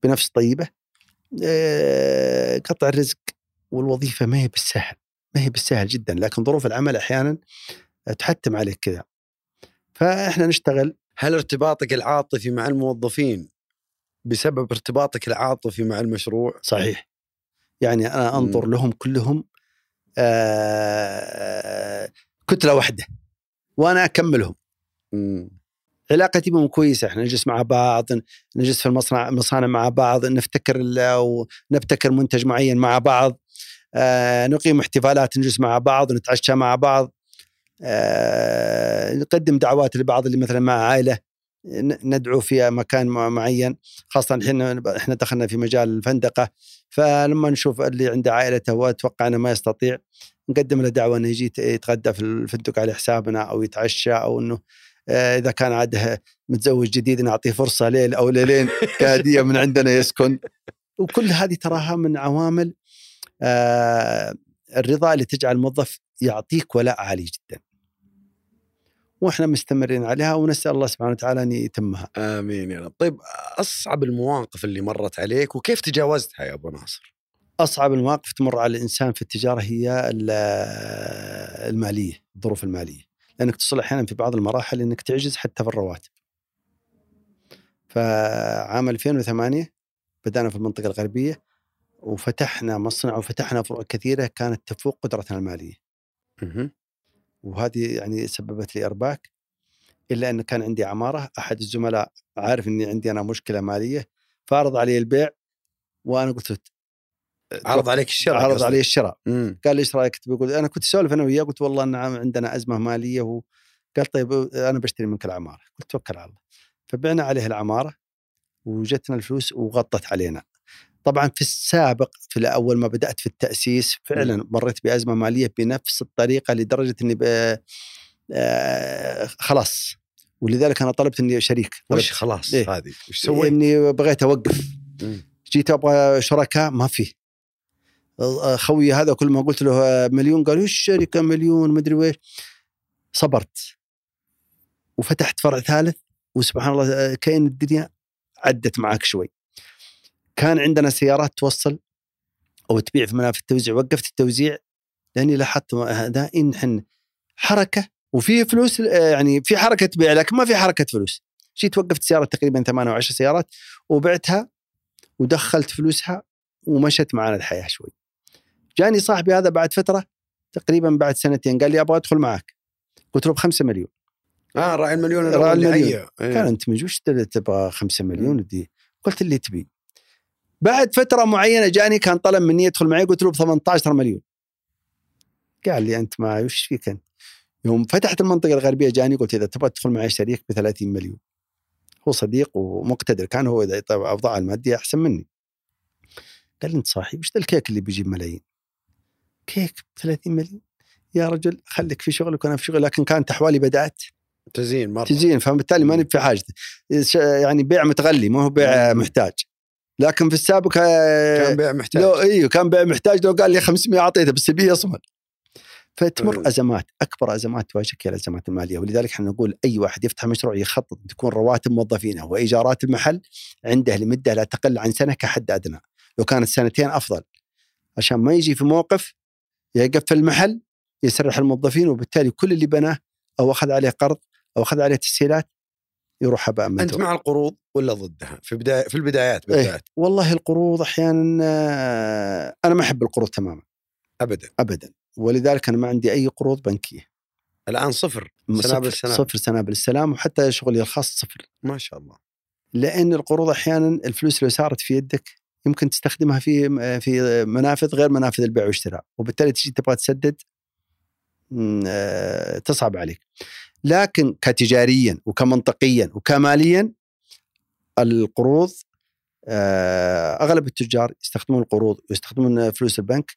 Speaker 3: بنفس طيبة. آه، قطع الرزق والوظيفة ما هي بالسهل ما هي بالسهل جدا لكن ظروف العمل أحيانا تحتم عليك كذا. فإحنا نشتغل
Speaker 2: هل ارتباطك العاطفي مع الموظفين بسبب ارتباطك العاطفي مع المشروع
Speaker 3: صحيح يعني أنا أنظر
Speaker 2: مم.
Speaker 3: لهم كلهم كتلة واحدة. وأنا
Speaker 2: أكملهم.
Speaker 3: علاقتي بهم كويسة. إحنا نجلس مع بعض نجلس في المصنع المصانع مع بعض نفتكر أو نبتكر منتج معين مع بعض. آه، نقيم احتفالات نجلس مع بعض نتعشى مع بعض. آه، نقدم دعوات لبعض اللي مثلا مع عائلة. ندعو في مكان مع- معين خاصة الحين إحنا دخلنا في مجال الفندقة فلما نشوف اللي عنده عائلته واتوقع إنه ما يستطيع نقدم له دعوة إنه يجي يت- يتغدى في الفندق على حسابنا أو يتعشى أو إنه آه، إذا كان عاده متزوج جديد نعطيه فرصة ليل أو ليلين كهديه من عندنا يسكن وكل هذه تراها من عوامل آه، الرضا اللي تجعل الموظف يعطيك ولاء عالي جدا. وإحنا مستمرين عليها ونسأل الله سبحانه وتعالى أن يتمها.
Speaker 2: آمين يا رب طيب أصعب المواقف اللي مرت عليك وكيف تجاوزتها يا أبو ناصر
Speaker 3: أصعب المواقف تمر على الإنسان في التجارة هي ال- المالية، الظروف المالية. لأنك تصل أحيانا في بعض المراحل إنك تعجز حتى في الرواتب. فعام 2008 بدأنا في المنطقة الغربية وفتحنا مصنع وفتحنا فروع كثيرة كانت تفوق قدرتنا
Speaker 2: المالية.
Speaker 3: وهذه يعني سببت لي إرباك إلا أن كان عندي عمارة أحد الزملاء عارف إني عندي أنا مشكلة مالية فعرض علي البيع وأنا قلت له
Speaker 2: عرض عليك الشراء
Speaker 3: عرض. علي الشراء. قال لي إيش رأيك تبي؟ أنا كنت أسولف أنا وياه قلت والله نعم عندنا أزمة مالية و... قال طيب أنا بشتري منك العمارة. قلت توكل على الله. فبعنا عليه العمارة وجتنا الفلوس وغطت علينا. طبعا في السابق في اول ما بدأت في التأسيس فعلا مريت بأزمة مالية بنفس الطريقة لدرجة إني. آه خلاص. ولذلك أنا طلبت إني شريك
Speaker 2: وش
Speaker 3: طلبت.
Speaker 2: خلاص
Speaker 3: إيه.
Speaker 2: هذه؟ وش سويت؟
Speaker 3: إني بغيت أوقف.
Speaker 2: مم.
Speaker 3: جيت أبغى شركاء؟ ما في. خوي هذا كل ما قلت له مليون قال وش الشركة مليون؟ مدري ويش صبرت. وفتحت فرع ثالث وسبحان الله كأن الدنيا عدت معك شوي. كان عندنا سيارات توصل أو تبيع في منافذ التوزيع وقفت التوزيع لأني لاحظت هذا إن حن حركة وفي فلوس آه، يعني في حركة بيع لكن ما في حركة فلوس جيت وقفت سيارات تقريبا ثمانية أو 10 سيارات وبعتها ودخلت فلوسها ومشت معنا الحياة شوي. جاني صاحبي هذا بعد فترة تقريبا بعد سنتين قال لي أبغى أدخل معك. قلت له بخمسة مليون
Speaker 2: آه راعي المليون
Speaker 3: راعي المليون.
Speaker 2: إيه.
Speaker 3: قال أنت من وش تبغى 5 مليون دي قلت اللي تبي بعد فترة معينة جاني كان طلب مني يدخل معي قلت له ب 18 مليون. قال لي أنت معي وش فيك أنت؟ يوم فتحت المنطقة الغربية جاني قلت إذا تبغى تدخل معي شريك ب 30 مليون. هو صديق ومقتدر كان هو إذا- طبعاً اوضاعه المادية أحسن مني. قال لي أنت صاحي وش ذا الكيك اللي بيجيب ملايين؟ كيك ب 30 مليون؟ يا رجل خليك في شغلك وأنا في شغلي لكن كانت أحوالي بدأت.
Speaker 2: تزيين مرة.
Speaker 3: تزيين فبالتالي ماني في حاجته يعني بيع متغلي ما هو بيع محتاج. لكن في السابق آه،
Speaker 2: كان بيع محتاج.
Speaker 3: لو إيوه كان بيع محتاج. لو قال لي 500 أعطيته بس يبيه يصمل فتمر
Speaker 2: أمم.
Speaker 3: أزمات أكبر أزمات تواجهك هي الأزمات المالية. ولذلك إحنا نقول أي واحد يفتح مشروع يخطط تكون رواتب موظفينه وإيجارات المحل عنده لمدة لا تقل عن سنة كحد أدنى. لو كانت سنتين أفضل. عشان ما يجي في موقف يقفل المحل يسرح الموظفين وبالتالي كل اللي بناه أو أخذ عليه قرض أو أخذ عليه تسهيلات يروح هباء
Speaker 2: أنت
Speaker 3: منثورا
Speaker 2: مع القروض ولا ضدها؟ في بدايه في البدايات
Speaker 3: إيه.
Speaker 2: بالذات.
Speaker 3: والله القروض أحيانا آه، أنا ما أحب القروض تماما.
Speaker 2: ابدا.
Speaker 3: ابدا. ولذلك أنا ما عندي أي قروض بنكية.
Speaker 2: الآن صفر سنابل
Speaker 3: صفر,
Speaker 2: السلام.
Speaker 3: صفر سنابل السلام وحتى شغلي الخاص صفر.
Speaker 2: ما شاء الله.
Speaker 3: لأن القروض أحيانا الفلوس لو صارت في يدك يمكن تستخدمها في في منافذ غير منافذ البيع والشراء وبالتالي تجي تبغى تسدد آه، تصعب عليك. لكن كتجاريا وكمنطقيا وكماليا القروض آه، أغلب التجار يستخدمون القروض ويستخدمون فلوس البنك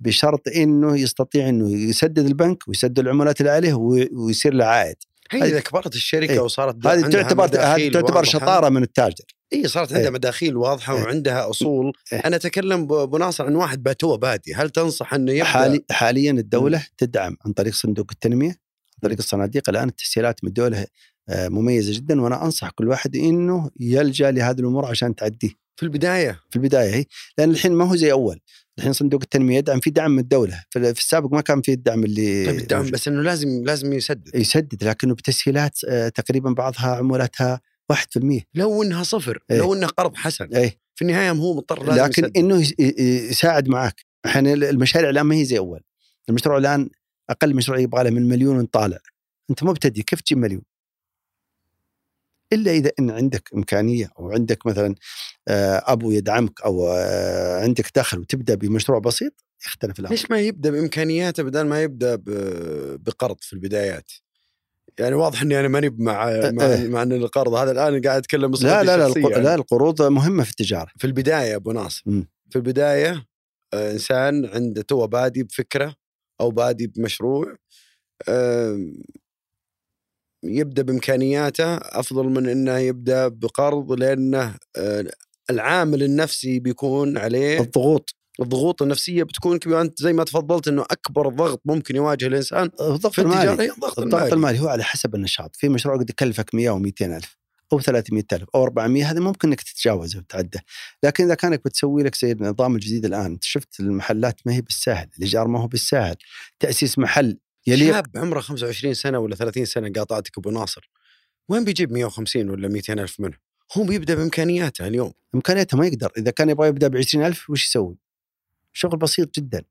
Speaker 3: بشرط إنه يستطيع إنه يسدد البنك ويسدد العمولات اللي عليه وي- ويصير له عائد
Speaker 2: هي إذا كبرت الشركة
Speaker 3: إيه.
Speaker 2: وصارت
Speaker 3: هذه تعتبر هذه تعتبر. شطارة من التاجر
Speaker 2: اي صارت عندها
Speaker 3: إيه.
Speaker 2: مداخيل واضحة
Speaker 3: إيه.
Speaker 2: وعندها أصول
Speaker 3: إيه.
Speaker 2: أنا أتكلم ابو ناصر عن واحد باتوه بادي هل تنصح أنه يبدأ
Speaker 3: حالي حاليا الدولة تدعم عن طريق صندوق التنمية طريق الصناديق. الآن التسهيلات من الدولة آه، مميزة جدا وأنا أنصح كل واحد إنه يلجأ لهذه الأمور عشان تعديه.
Speaker 2: في البداية.
Speaker 3: في البداية هي لأن الحين ما هو زي أول. الحين صندوق التنمية يدعم في دعم من الدولة. في السابق ما كان في الدعم اللي
Speaker 2: طيب الدعم. بس إنه لازم لازم يسدد.
Speaker 3: يسدد لكنه بتسهيلات آه، تقريبا بعضها عمولتها 1%
Speaker 2: لو إنها صفر
Speaker 3: إيه.
Speaker 2: لو إنه قرض حسن.
Speaker 3: اي
Speaker 2: في النهاية هو مضطر لازم
Speaker 3: لكن
Speaker 2: يسدد.
Speaker 3: إنه يساعد معك إحنا المشاريع الآن ما هي زي أول. المشروع الآن أقل مشروع يبغى له من مليون طالع أنت مبتدئ كيف تجيب مليون إلا إذا إن عندك إمكانية أو عندك مثلا آه، أبو يدعمك أو آه، عندك دخل وتبدأ بمشروع بسيط يختلف الأمر
Speaker 2: ليش ما يبدأ بإمكانياته بدل ما يبدأ بقرض في البدايات يعني واضح إني أنا ماني مع مع,
Speaker 3: إيه.
Speaker 2: مع إن القرض هذا الآن قاعد أتكلم
Speaker 3: لا لا لا
Speaker 2: يعني.
Speaker 3: لا القروض مهمة في التجارة
Speaker 2: في البداية أبو ناصر. في البداية آه، إنسان عنده تو بادي بفكرة أو بادي بمشروع يبدأ بإمكانياته أفضل من إنه يبدأ بقرض لأنه آه، العامل النفسي بيكون عليه
Speaker 3: الضغوط.
Speaker 2: الضغوط النفسية بتكون كبيرة. أنت زي ما تفضلت إنه أكبر ضغط ممكن يواجه الإنسان
Speaker 3: الضغط
Speaker 2: في
Speaker 3: المالي.
Speaker 2: الضغط المالي.
Speaker 3: المالي هو على حسب النشاط. في مشروع قد يكلفك 100 و200 ألف. أو 300 ألف أو 400 هذا ممكن إنك تتجاوزه وتعدى لكن إذا كانك بتسوي لك زي النظام الجديد الآن شفت المحلات ما هي بالسهل الإيجار ما هو بالسهل تأسيس محل يليق
Speaker 2: شاب عمره 25 سنة ولا 30 سنة قاطعتك أبو ناصر. وين بيجيب 150 ولا 200 ألف منه؟ هو بيبدأ بإمكانياته اليوم.
Speaker 3: إمكانياته ما يقدر. إذا كان يبغى يبدأ ب 20000 وش يسوي؟ شغل بسيط جدا.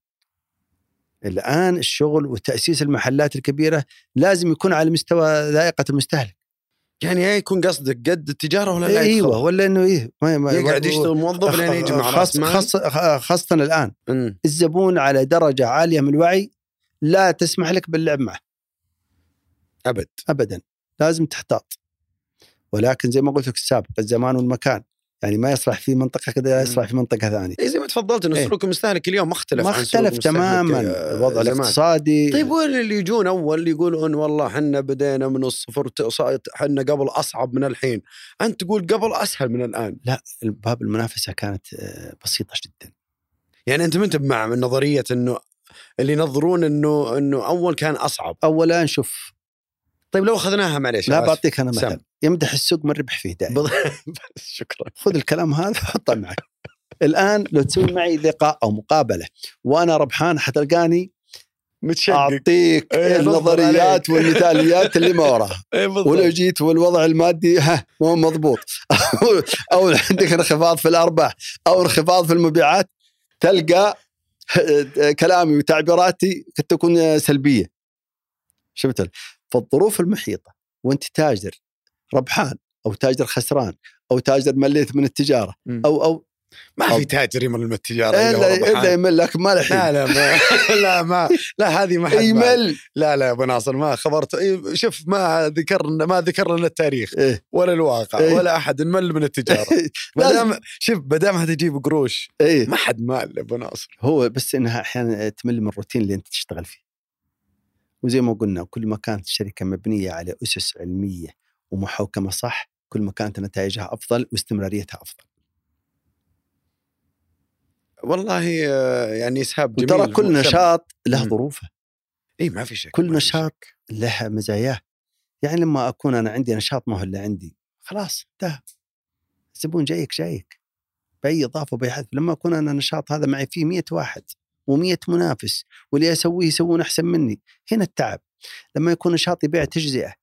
Speaker 3: الآن الشغل وتأسيس المحلات الكبيرة لازم يكون على مستوى ذائقة المستهلك.
Speaker 2: يعني يا يكون قصدك قد التجارة ولا لا
Speaker 3: إيوه
Speaker 2: يدخل؟
Speaker 3: ولا إنه إيه ما ما
Speaker 2: يقعد يشتغل موظف لين يجي مع رأس
Speaker 3: خاص
Speaker 2: مال
Speaker 3: خاص خاصة الآن.
Speaker 2: أمم.
Speaker 3: الزبون على درجة عالية من الوعي لا تسمح لك باللعب معه.
Speaker 2: أبد.
Speaker 3: ابدا. لازم تحتاط. ولكن زي ما قلت لك السابق الزمان والمكان. يعني ما يصلح في منطقة كذا يصلح في منطقة ثانية.
Speaker 2: إيه زي ما تفضلت إنه
Speaker 3: إيه.
Speaker 2: سلوك المستهلك اليوم مختلف
Speaker 3: ما اختلف تماما. الوضع. الاقتصادي.
Speaker 2: طيب وين اللي يجون أول؟ يقولون والله حنا بدينا من الصفر ت- صارت- حنا قبل أصعب من الحين. أنت تقول قبل أسهل من الآن.
Speaker 3: باب المنافسة كانت آه، بسيطة جدا.
Speaker 2: يعني أنت ما أنت مع من نظرية إنه اللي ينظرون إنه إنه أول كان أصعب.
Speaker 3: اولا شوف
Speaker 2: طيب لو أخذناها معليش
Speaker 3: لا. بعطيك
Speaker 2: أنا.
Speaker 3: مثل يمدح السوق من ربح فيه دائما
Speaker 2: بض- شكرا.
Speaker 3: خذ الكلام هذا وحطه معك. الآن لو تسوي معي لقاء أو مقابلة وأنا ربحان حتلقاني
Speaker 2: متشقق. أعطيك نظر
Speaker 3: النظريات. والمثاليات اللي ما وراها
Speaker 2: بالضبط.
Speaker 3: ولو جيت والوضع المادي ها مو مضبوط. أو أو عندك انخفاض في الأرباح أو انخفاض في المبيعات تلقى كلامي وتعبيراتي قد تكون سلبية. شفت؟ فالظروف المحيطة وأنت تاجر ربحان أو تاجر خسران أو تاجر مليت من
Speaker 2: التجارة.
Speaker 3: أو أو
Speaker 2: ما في تاجر يمل من التجارة إلا.
Speaker 3: إلا يمل لكن ما
Speaker 2: لا لا ما لا ما لا هذه ما حد.
Speaker 3: يمل
Speaker 2: لا لا يا أبو ناصر ما خبرت إيه، شوف ما ذكرنا ما ذكر لنا التاريخ
Speaker 3: إيه.
Speaker 2: ولا الواقع
Speaker 3: إيه.
Speaker 2: ولا أحد مل من التجارة ما
Speaker 3: لازم-
Speaker 2: دام شوف ما دام هتجيب قروش
Speaker 3: إيه
Speaker 2: ما حد مال يا أبو ناصر
Speaker 3: هو بس إنها أحيانا تمل من الروتين اللي أنت تشتغل فيه. وزي ما قلنا كل ما كانت الشركة مبنية على أسس علمية ومحوكمه صح كل ما كانت نتائجها أفضل واستمراريتها أفضل.
Speaker 2: والله يعني إسهاب جميل
Speaker 3: وترى كل. نشاط له. ظروفه،
Speaker 2: إي ما في شك
Speaker 3: كل نشاط. له مزاياه. يعني لما أكون أنا عندي نشاط ما هو اللي عندي خلاص انتهى. الزبون جايك جايك بأي إضافة باي حذف، لما أكون أنا نشاط هذا معي فيه 100 واحد و100 منافس واللي اسويه يسوون أحسن مني، هنا التعب. لما يكون نشاطي بيع تجزئة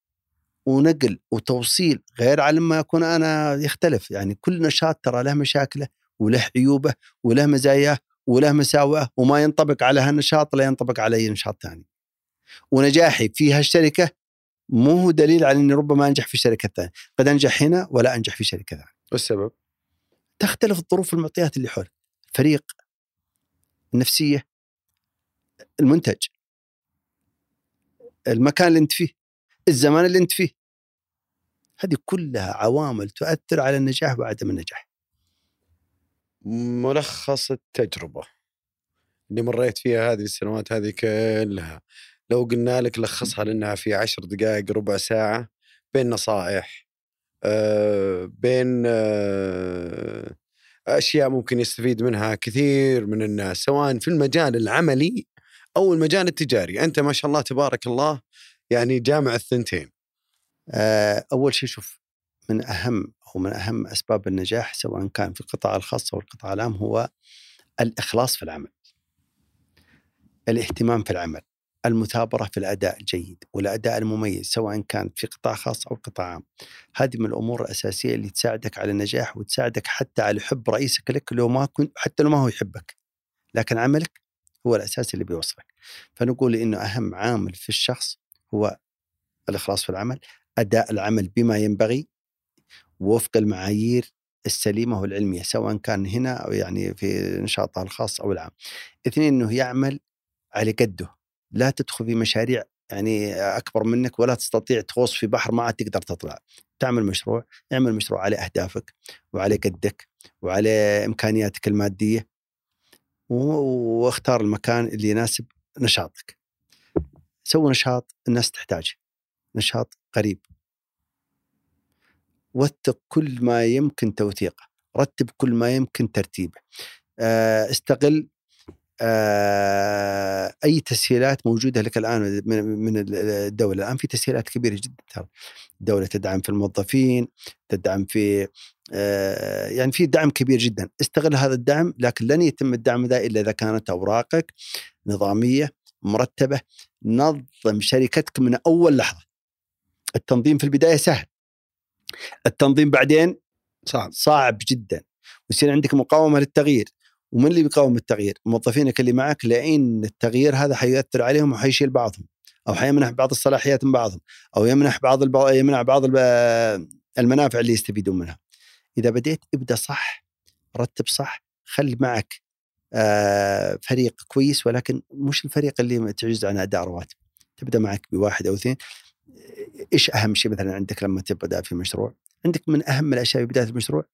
Speaker 3: ونقل وتوصيل غير على لما أكون أنا يختلف، يعني كل نشاط ترى له مشاكله وله عيوبه وله مزاياه وله مساوئه وما ينطبق على هالنشاط لا ينطبق على أي نشاط ثاني. ونجاحي في هالشركة مو هو دليل على إني ربما أنجح في الشركة الثانية، قد أنجح هنا ولا أنجح في شركة ثانية.
Speaker 2: والسبب
Speaker 3: تختلف الظروف المعطيات اللي حولك الفريق النفسية المنتج المكان اللي أنت فيه الزمان اللي أنت فيه. هذه كلها عوامل تؤثر على النجاح وعدم النجاح.
Speaker 2: ملخص التجربة اللي مريت فيها هذه السنوات هذه كلها. لو قلنا لك لخصها لأنها في عشر دقائق ربع ساعة بين نصائح آه، بين آه، أشياء ممكن يستفيد منها كثير من الناس سواء في المجال العملي أو المجال التجاري. أنت ما شاء الله تبارك الله يعني جامع الثنتين.
Speaker 3: آه، أول شيء شوف من أهم أو من أهم أسباب النجاح سواء كان في القطاع الخاص أو القطاع العام هو الإخلاص في العمل. الاهتمام في العمل. المثابرة في الأداء الجيد والأداء المميز سواء كان في قطاع خاص أو قطاع عام. هذه من الأمور الأساسية اللي تساعدك على النجاح وتساعدك حتى على حب رئيسك لك لو ما كنت حتى لو ما هو يحبك. لكن عملك هو الأساس اللي بيوصلك. فنقول إنه أهم عامل في الشخص هو الإخلاص في العمل أداء العمل بما ينبغي وفق المعايير السليمة والعلمية سواء كان هنا أو يعني في نشاطه الخاص أو العام. اثنين أنه يعمل على قده. لا تدخل في مشاريع يعني أكبر منك ولا تستطيع تغوص في بحر ما عاد تقدر تطلع. تعمل مشروع اعمل مشروع على أهدافك وعلى قدك وعلى إمكانياتك المادية و- واختار المكان اللي يناسب نشاطك. سوي نشاط الناس تحتاجه. نشاط قريب. وثق كل ما يمكن توثيقه. رتب كل ما يمكن ترتيبه. آه، استغل أي تسهيلات موجودة لك الآن من من الدولة. الآن في تسهيلات كبيرة جدا ترى. الدولة تدعم في الموظفين تدعم في آه، يعني في دعم كبير جدا. استغل هذا الدعم لكن لن يتم الدعم ذا إلا إذا كانت أوراقك نظامية مرتبة. نظم شركتك من أول لحظة. التنظيم في البداية سهل. التنظيم بعدين
Speaker 2: صعب.
Speaker 3: صعب جدا. ويصير عندك مقاومة للتغيير. ومن اللي بيقاوم التغيير؟ موظفينك اللي معك لأن التغيير هذا حيؤثر عليهم وحيشيل بعضهم أو حيمنح بعض الصلاحيات من بعضهم أو يمنح بعض الب... يمنع بعض الب... المنافع اللي يستفيدون منها. إذا بديت ابدأ صح رتب صح خلي معك آه فريق كويس ولكن مش الفريق اللي تعجز عن أداء رواتب. تبدأ معك بواحد أو اثنين إيش أهم شيء مثلا عندك لما تبدأ في مشروع؟ عندك من أهم الأشياء في بداية المشروع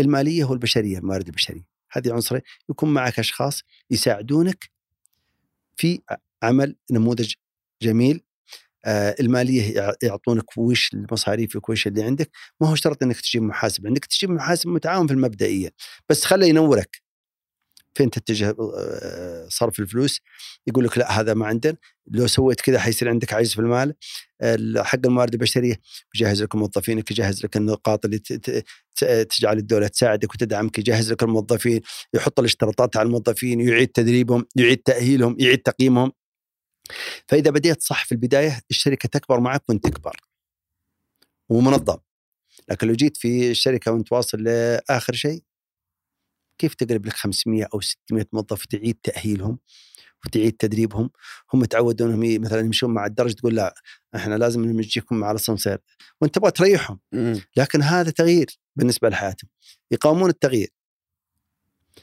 Speaker 3: المالية والبشرية الموارد البشرية هذه عنصرين يكون معك أشخاص يساعدونك في عمل نموذج جميل. آه المالية يع- يعطونك وش مصاريفك وش اللي عندك. ما هو شرط إنك تجيب محاسب عندك تجيب محاسب متعاون في المبدئية. بس خله ينورك. فين تتجه آه، صرف الفلوس؟ يقول لك لا هذا ما عندنا. لو سويت كذا حيصير عندك عجز في المال. ال- حق الموارد البشرية يجهز لك موظفينك يجهز لك النقاط اللي تجعل الدولة تساعدك وتدعمك يجهز لك الموظفين يحط الاشتراطات على الموظفين يعيد تدريبهم يعيد تأهيلهم يعيد تقييمهم. فإذا بديت صح في البداية الشركة تكبر معك وأنت تكبر. ومنظم. لكن لو جيت في الشركة وأنت واصل لآخر شيء كيف تقلب لك 500 أو 600 موظف وتعيد تأهيلهم وتعيد تدريبهم؟ هم تعودوا إنهم مثلا يمشون مع الدرج تقول لا إحنا لازم نمشيكم مع الاسانسير وأنت تبغى تريحهم.
Speaker 2: مم.
Speaker 3: لكن هذا تغيير بالنسبة لحياتهم. يقاومون التغيير.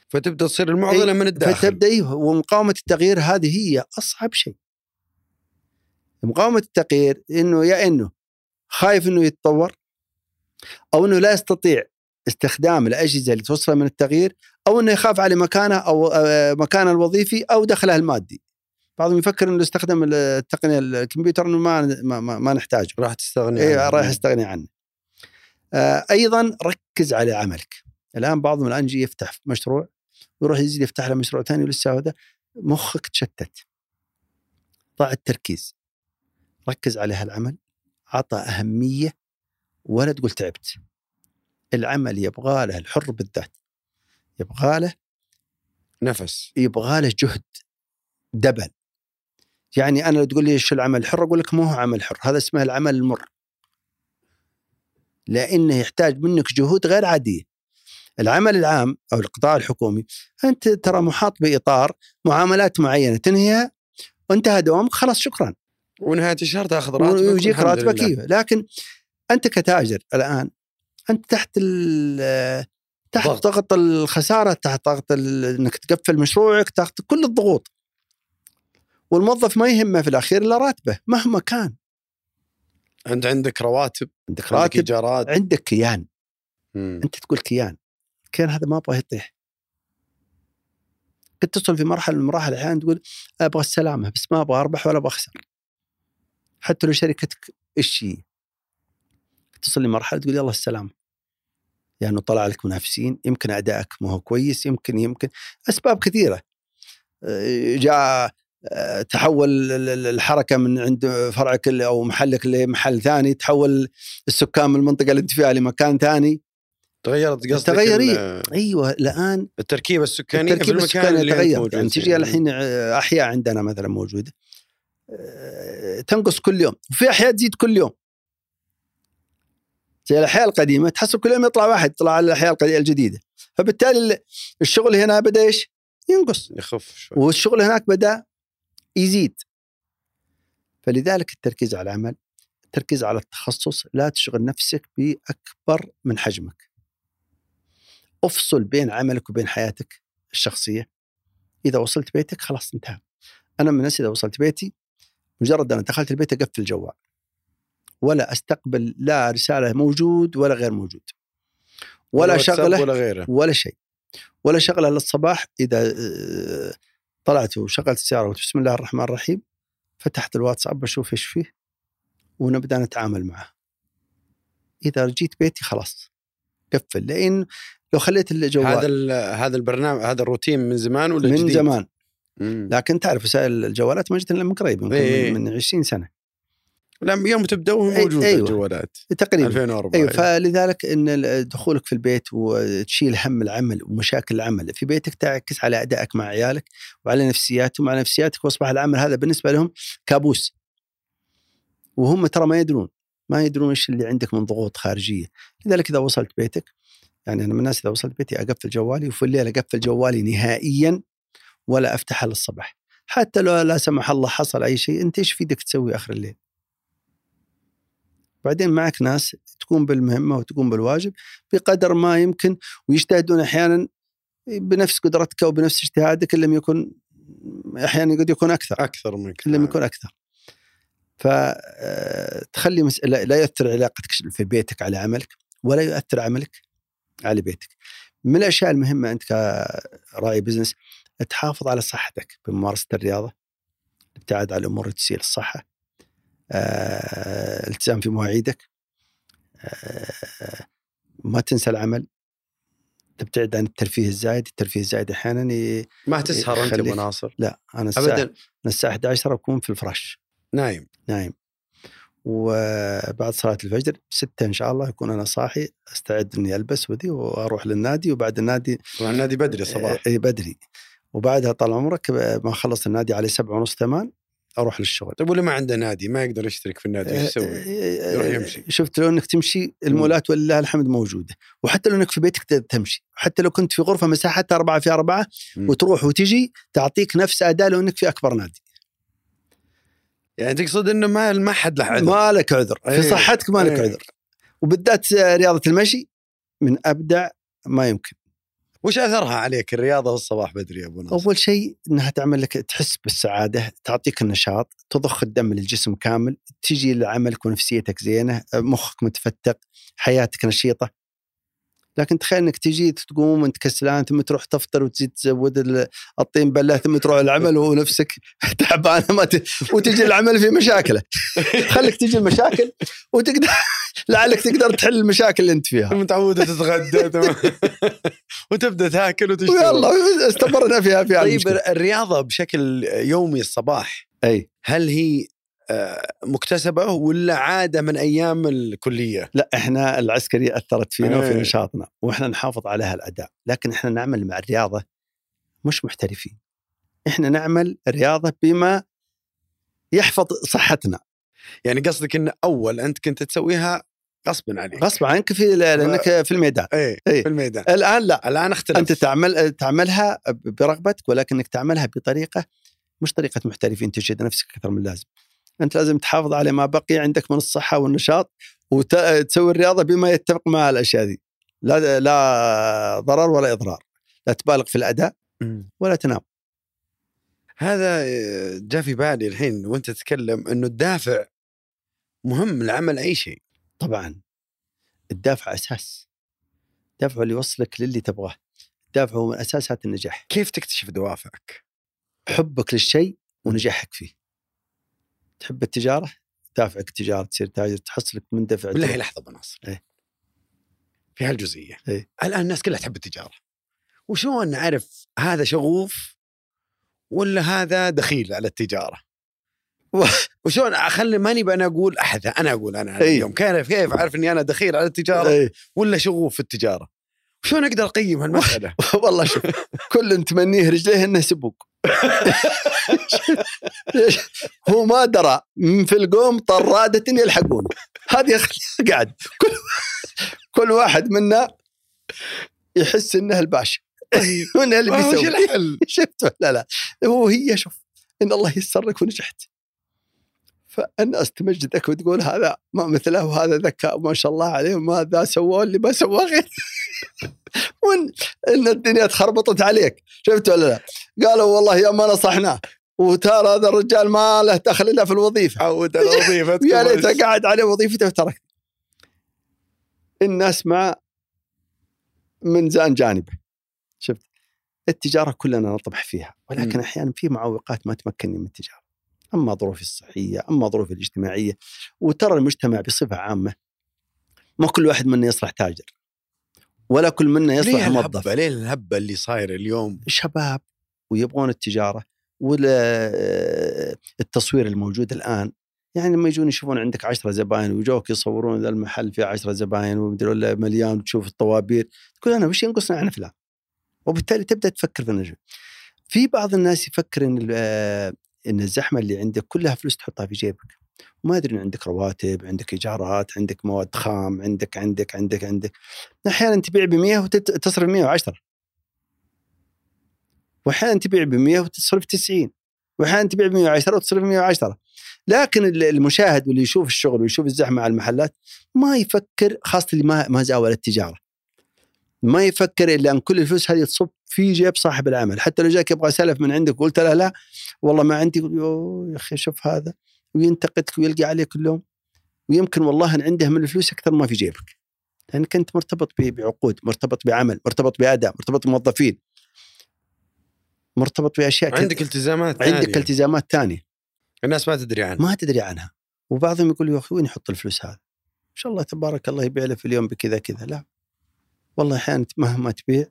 Speaker 2: فتبدأ تصير
Speaker 3: المعضلة
Speaker 2: من الداخل.
Speaker 3: فتبدأ أيوه ومقاومة التغيير هذه هي أصعب شيء. مقاومة التغيير إنه يا إنه خايف إنه يتطور أو إنه لا يستطيع استخدام الأجهزة اللي توصله من التغيير أو إنه يخاف على مكانه أو آه، مكانه الوظيفي أو دخله المادي بعضهم يفكر إنه يستخدم التقنية الكمبيوتر إنه ما ما, ما, ما نحتاجه
Speaker 2: راح تستغني
Speaker 3: إيه
Speaker 2: عنه.
Speaker 3: راح يستغني عنه. آه أيضا ركز على عملك. الآن بعضهم الآن يجي يفتح مشروع ويروح يزيد يفتح له مشروع ثاني ولسه هذا مخك تشتت. ضع التركيز. ركز على هالعمل عطى أهمية ولا تقول تعبت. العمل يبغى له الحر بالذات. يبغى له
Speaker 2: نفس
Speaker 3: يبغى له جهد دبل يعني أنا لو تقول لي إيش العمل الحر أقول لك ما هو عمل حر هذا اسمه العمل المر لأنه يحتاج منك جهود غير عادية العمل العام أو القطاع الحكومي أنت ترى محاط بإطار معاملات معينة تنهيها وانتهى دوامك خلاص شكرا
Speaker 2: ونهاية الشهر تأخذ راتبك
Speaker 3: ويجيك راتبك. إيه. لكن أنت كتاجر الآن أنت تحت ال- تحت
Speaker 2: ضغط.
Speaker 3: ضغط الخسارة تحت ضغط إنك تقفل مشروعك تحت كل الضغوط. والموظف ما يهمه في الأخير إلا راتبه مهما كان.
Speaker 2: انت عندك رواتب
Speaker 3: عندك
Speaker 2: عندك
Speaker 3: راتب
Speaker 2: إيجارات.
Speaker 3: عندك كيان.
Speaker 2: مم.
Speaker 3: أنت تقول كيان. الكيان هذا ما أبغى يطيح. قد تصل في مرحلة من المراحل أحيانا تقول أبغى السلامة بس ما أبغى أربح ولا أبغى أخسر. حتى لو شركتك إيش تصل لمرحلة تقول يلا السلامه يعني طلع لك منافسين يمكن أدائك ما هو كويس يمكن يمكن. أسباب كثيرة. آه، جاء آه، تحول ال- ال- الحركة من عند فرعك أو محلك لمحل ثاني تحول السكان من المنطقة اللي انت فيها لمكان ثاني.
Speaker 2: تغيرت قصدك
Speaker 3: تغير إيه. أيوه الآن
Speaker 2: التركيبة السكانية
Speaker 3: التركيب
Speaker 2: في المكان
Speaker 3: السكاني
Speaker 2: اللي موجود
Speaker 3: يعني. تجي الحين آه، أحياء عندنا مثلا موجودة. تنقص كل يوم. وفي أحياء تزيد كل يوم. زي الأحياء القديمة تحصل كل يوم يطلع واحد يطلع على الأحياء القديمة الجديدة. فبالتالي ال- الشغل هنا بدأ إيش؟ ينقص.
Speaker 2: يخف شوي.
Speaker 3: والشغل هناك بدأ يزيد. فلذلك التركيز على العمل التركيز على التخصص لا تشغل نفسك بأكبر من حجمك. افصل بين عملك وبين حياتك الشخصية. إذا وصلت بيتك خلاص انتهى. أنا من الناس إذا وصلت بيتي مجرد أنا دخلت البيت أقفل الجوال. ولا أستقبل لا رسالة موجود ولا غير موجود. ولا شغلة
Speaker 2: ولا غيره.
Speaker 3: ولا شيء. ولا شغلة للصباح إذا آه، طلعت وشغلت السيارة وقلت بسم الله الرحمن الرحيم فتحت الواتساب بشوف إيش فيه ونبدأ نتعامل معه. إذا جيت بيتي خلاص قفل. لأن لو خليت الجوال
Speaker 2: هذا هذا البرنامج هذا الروتين من زمان ولا
Speaker 3: من
Speaker 2: جديد؟
Speaker 3: زمان.
Speaker 2: مم.
Speaker 3: لكن تعرف وسائل الجوالات ما جت إلا من قريب يمكن
Speaker 2: إيه.
Speaker 3: من, من 20 سنة.
Speaker 2: لا يوم تبدأ وهي
Speaker 3: أي-
Speaker 2: موجوده
Speaker 3: أيوة.
Speaker 2: الجوالات.
Speaker 3: تقريبا.
Speaker 2: 2004
Speaker 3: أيوه فلذلك إن دخولك في البيت وتشيل هم العمل ومشاكل العمل في بيتك تعكس على أدائك مع عيالك وعلى نفسياتهم وعلى نفسياتك وأصبح العمل هذا بالنسبة لهم كابوس. وهم ترى ما يدرون ما يدرون إيش اللي عندك من ضغوط خارجية. لذلك إذا وصلت بيتك يعني أنا من الناس إذا وصلت بيتي أقفل جوالي وفي الليل أقفل جوالي نهائيا ولا أفتحه للصباح حتى لو لا سمح الله حصل أي شيء أنت إيش في إيدك تسوي آخر الليل؟ بعدين معك ناس تقوم بالمهمة وتقوم بالواجب بقدر ما يمكن ويجتهدون أحيانا بنفس قدرتك وبنفس اجتهادك إن لم يكن أحيانا قد يكون أكثر.
Speaker 2: أكثر من
Speaker 3: إن لم يكن أكثر. فتخلي مسألة لا يؤثر علاقتك في بيتك على عملك ولا يؤثر عملك على بيتك. من الأشياء المهمة أنت كراعي بزنس تحافظ على صحتك بممارسة الرياضة الابتعاد عن الأمور اللي تسيء للصحه آه، التزام في مواعيدك. آه، ما تنسى العمل. تبتعد عن الترفيه الزايد. الترفيه الزايد أحيانا ي...
Speaker 2: ما تسهر أنت ابو ناصر
Speaker 3: لا أنا الساعة
Speaker 2: ابدا.
Speaker 3: أنا الساعة 11 أكون في الفراش.
Speaker 2: نايم.
Speaker 3: نايم. وبعد صلاة الفجر ستة إن شاء الله يكون أنا صاحي أستعد إني ألبس وذي وأروح للنادي. وبعد النادي
Speaker 2: طبعا النادي بدري صباح
Speaker 3: إيه بدري. وبعدها طال عمرك ما خلص النادي على سبعة ونص ثمان أروح للشغل
Speaker 2: طيب واللي ما عنده نادي ما يقدر يشترك في النادي إيش يسوي؟ يروح يمشي.
Speaker 3: شفت لو إنك تمشي المولات ولله الحمد موجودة وحتى لو إنك في بيتك تقدر تمشي حتى لو كنت في غرفة مساحتها أربعة في أربعة. وتروح وتجي تعطيك نفس اداء لو إنك في أكبر نادي
Speaker 2: يعني تقصد إنه ما ما حد له عذر
Speaker 3: ما لك عذر في
Speaker 2: إيه.
Speaker 3: صحتك ما لك
Speaker 2: إيه.
Speaker 3: عذر وبالذات رياضة المشي من أبدع ما يمكن
Speaker 2: وش أثرها عليك الرياضة والصباح بدري يا أبو ناصر؟
Speaker 3: أول شيء إنها تعمل لك تحس بالسعادة تعطيك النشاط تضخ الدم للجسم كامل تجي لعملك ونفسيتك زينة مخك متفتق حياتك نشيطة لكن تخيل إنك تجي تقوم وأنت كسلان ثم تروح تفطر وتزيد تزود ال- الطين بله ثم تروح العمل ونفسك تعبانه ما ت... وتجي العمل في مشاكله خليك تجي المشاكل وتقدر لعلك تقدر تحل المشاكل اللي أنت فيها
Speaker 2: متعوده تتغدى. وتبدأ تاكل وتشتغل
Speaker 3: ويلا استمرنا فيها في
Speaker 2: طيب
Speaker 3: المشكلة.
Speaker 2: الرياضة بشكل يومي الصباح
Speaker 3: أي
Speaker 2: هل هي مكتسبة ولا عادة من أيام الكلية؟
Speaker 3: لا إحنا العسكرية أثرت فينا وفي
Speaker 2: إيه.
Speaker 3: نشاطنا وإحنا نحافظ على هالأداء لكن إحنا نعمل مع الرياضة مش محترفين. إحنا نعمل رياضة بما يحفظ صحتنا.
Speaker 2: يعني قصدك إن أول أنت كنت تسويها غصبا عليك.
Speaker 3: غصب عنك في لأنك في الميدان.
Speaker 2: إيه
Speaker 3: إيه.
Speaker 2: في الميدان.
Speaker 3: الآن لا.
Speaker 2: الآن اختلف
Speaker 3: أنت تعمل تعملها برغبتك ولكنك تعملها بطريقة مش طريقة محترفين تجهد نفسك أكثر من اللازم. أنت لازم تحافظ على ما بقي عندك من الصحة والنشاط وتسوي الرياضة بما يتفق مع الأشياء ذي لا لا ضرر ولا إضرار. لا تبالغ في
Speaker 2: الأداء.
Speaker 3: ولا تنام.
Speaker 2: هذا آه، جاء في بالي الحين وأنت تتكلم إنه الدافع مهم لعمل أي شيء.
Speaker 3: طبعا. الدافع أساس. الدافع اللي يوصلك للي تبغاه. الدافع هو من أساسات النجاح.
Speaker 2: كيف تكتشف دوافعك؟
Speaker 3: حبك للشيء ونجاحك فيه. تحب التجارة؟ دافعك تجاره تصير تاجر تحصل لك من دفع
Speaker 2: بالله لحظه ابو ناصر
Speaker 3: إيه.
Speaker 2: في هالجزئية.
Speaker 3: إيه.
Speaker 2: الآن الناس كلها تحب التجارة. وشلون نعرف هذا شغوف ولا هذا دخيل على
Speaker 3: التجارة؟
Speaker 2: وشلون أخلي ماني أنا أقول أحد أنا أقول أنا
Speaker 3: إيه.
Speaker 2: اليوم كيف كيف اعرف اني أنا دخيل على التجارة
Speaker 3: إيه.
Speaker 2: ولا شغوف في التجارة؟ وشلون أقدر أقيم هالمسألة؟
Speaker 3: والله شوف كل تمنيه رجليه إنه سبوق هو ما درى. من في القوم طرادة يلحقونه هذه قاعد. كل, كل واحد منا يحس إنه الباشا. وانه اللي
Speaker 2: وش
Speaker 3: بيسوي.
Speaker 2: الحل؟
Speaker 3: شفت؟ ولا لا. هو هي شوف إن الله يسرك ونجحت فالناس تمجدك وتقول هذا ما مثله وهذا ذكاء ما شاء الله عليه وما ذا سواه اللي ما سواه غير وان إن الدنيا تخربطت عليك؟ شفت ولا لا؟ قالوا والله يا ما نصحناه وترى هذا الرجال ما له دخل إلا في الوظيفة.
Speaker 2: عود على وظيفتك
Speaker 3: يا ليته قاعد على وظيفته وترك. الناس مع من زان جانبه. شفت؟ التجارة كلنا نطمح فيها. ولكن. أحيانا في معوقات ما تمكنني من التجارة. أما ظروفي الصحية أما ظروفي الاجتماعية. وترى المجتمع بصفة عامة ما كل واحد منا يصلح تاجر. ولا كل منا يصلح موظف.
Speaker 2: ليه الهبه اللي صايره اليوم؟
Speaker 3: شباب ويبغون التجارة ولا التصوير الموجود الآن. يعني لما يجون يشوفون عندك عشرة زباين ويجوك يصورون ذا المحل فيه عشرة زباين ومدري ولا مليان وتشوف الطوابير تقول أنا وش ينقصنا عن فلان؟ وبالتالي تبدأ تفكر في النجم. في بعض الناس يفكر إن ال- إن الزحمة اللي عندك كلها فلوس تحطها في جيبك. وما أدري إن عندك رواتب عندك إيجارات عندك مواد خام عندك عندك عندك عندك. أحيانا تبيع ب 100 وتصرف 110 واحيانا تبيع ب 100 وتصرف 90 واحيانا تبيع ب 110 وتصرف 110 لكن ال- المشاهد واللي يشوف الشغل ويشوف الزحمة على المحلات ما يفكر خاصة اللي ما ما زاول التجارة. ما يفكر إلا أن كل الفلوس هذه تصب في جيب صاحب العمل. حتى لو جاك يبغى سلف من عندك وقلت له لا والله ما عندي يا أخي شوف هذا. وينتقدك ويلقى عليك اللوم ويمكن والله إن عنده من الفلوس أكثر ما في جيبك. لأنك أنت مرتبط بعقود مرتبط بعمل مرتبط بأداء مرتبط بموظفين. مرتبط بأشياء
Speaker 2: عندك التزامات
Speaker 3: عندك
Speaker 2: ثانية.
Speaker 3: التزامات ثانية
Speaker 2: الناس ما تدري عنها.
Speaker 3: ما تدري عنها. وبعضهم يقول يا أخي وين يحط الفلوس هذا؟ ان شاء الله تبارك الله يبيع له في اليوم بكذا كذا. لا. والله أحيانا مهما تبيع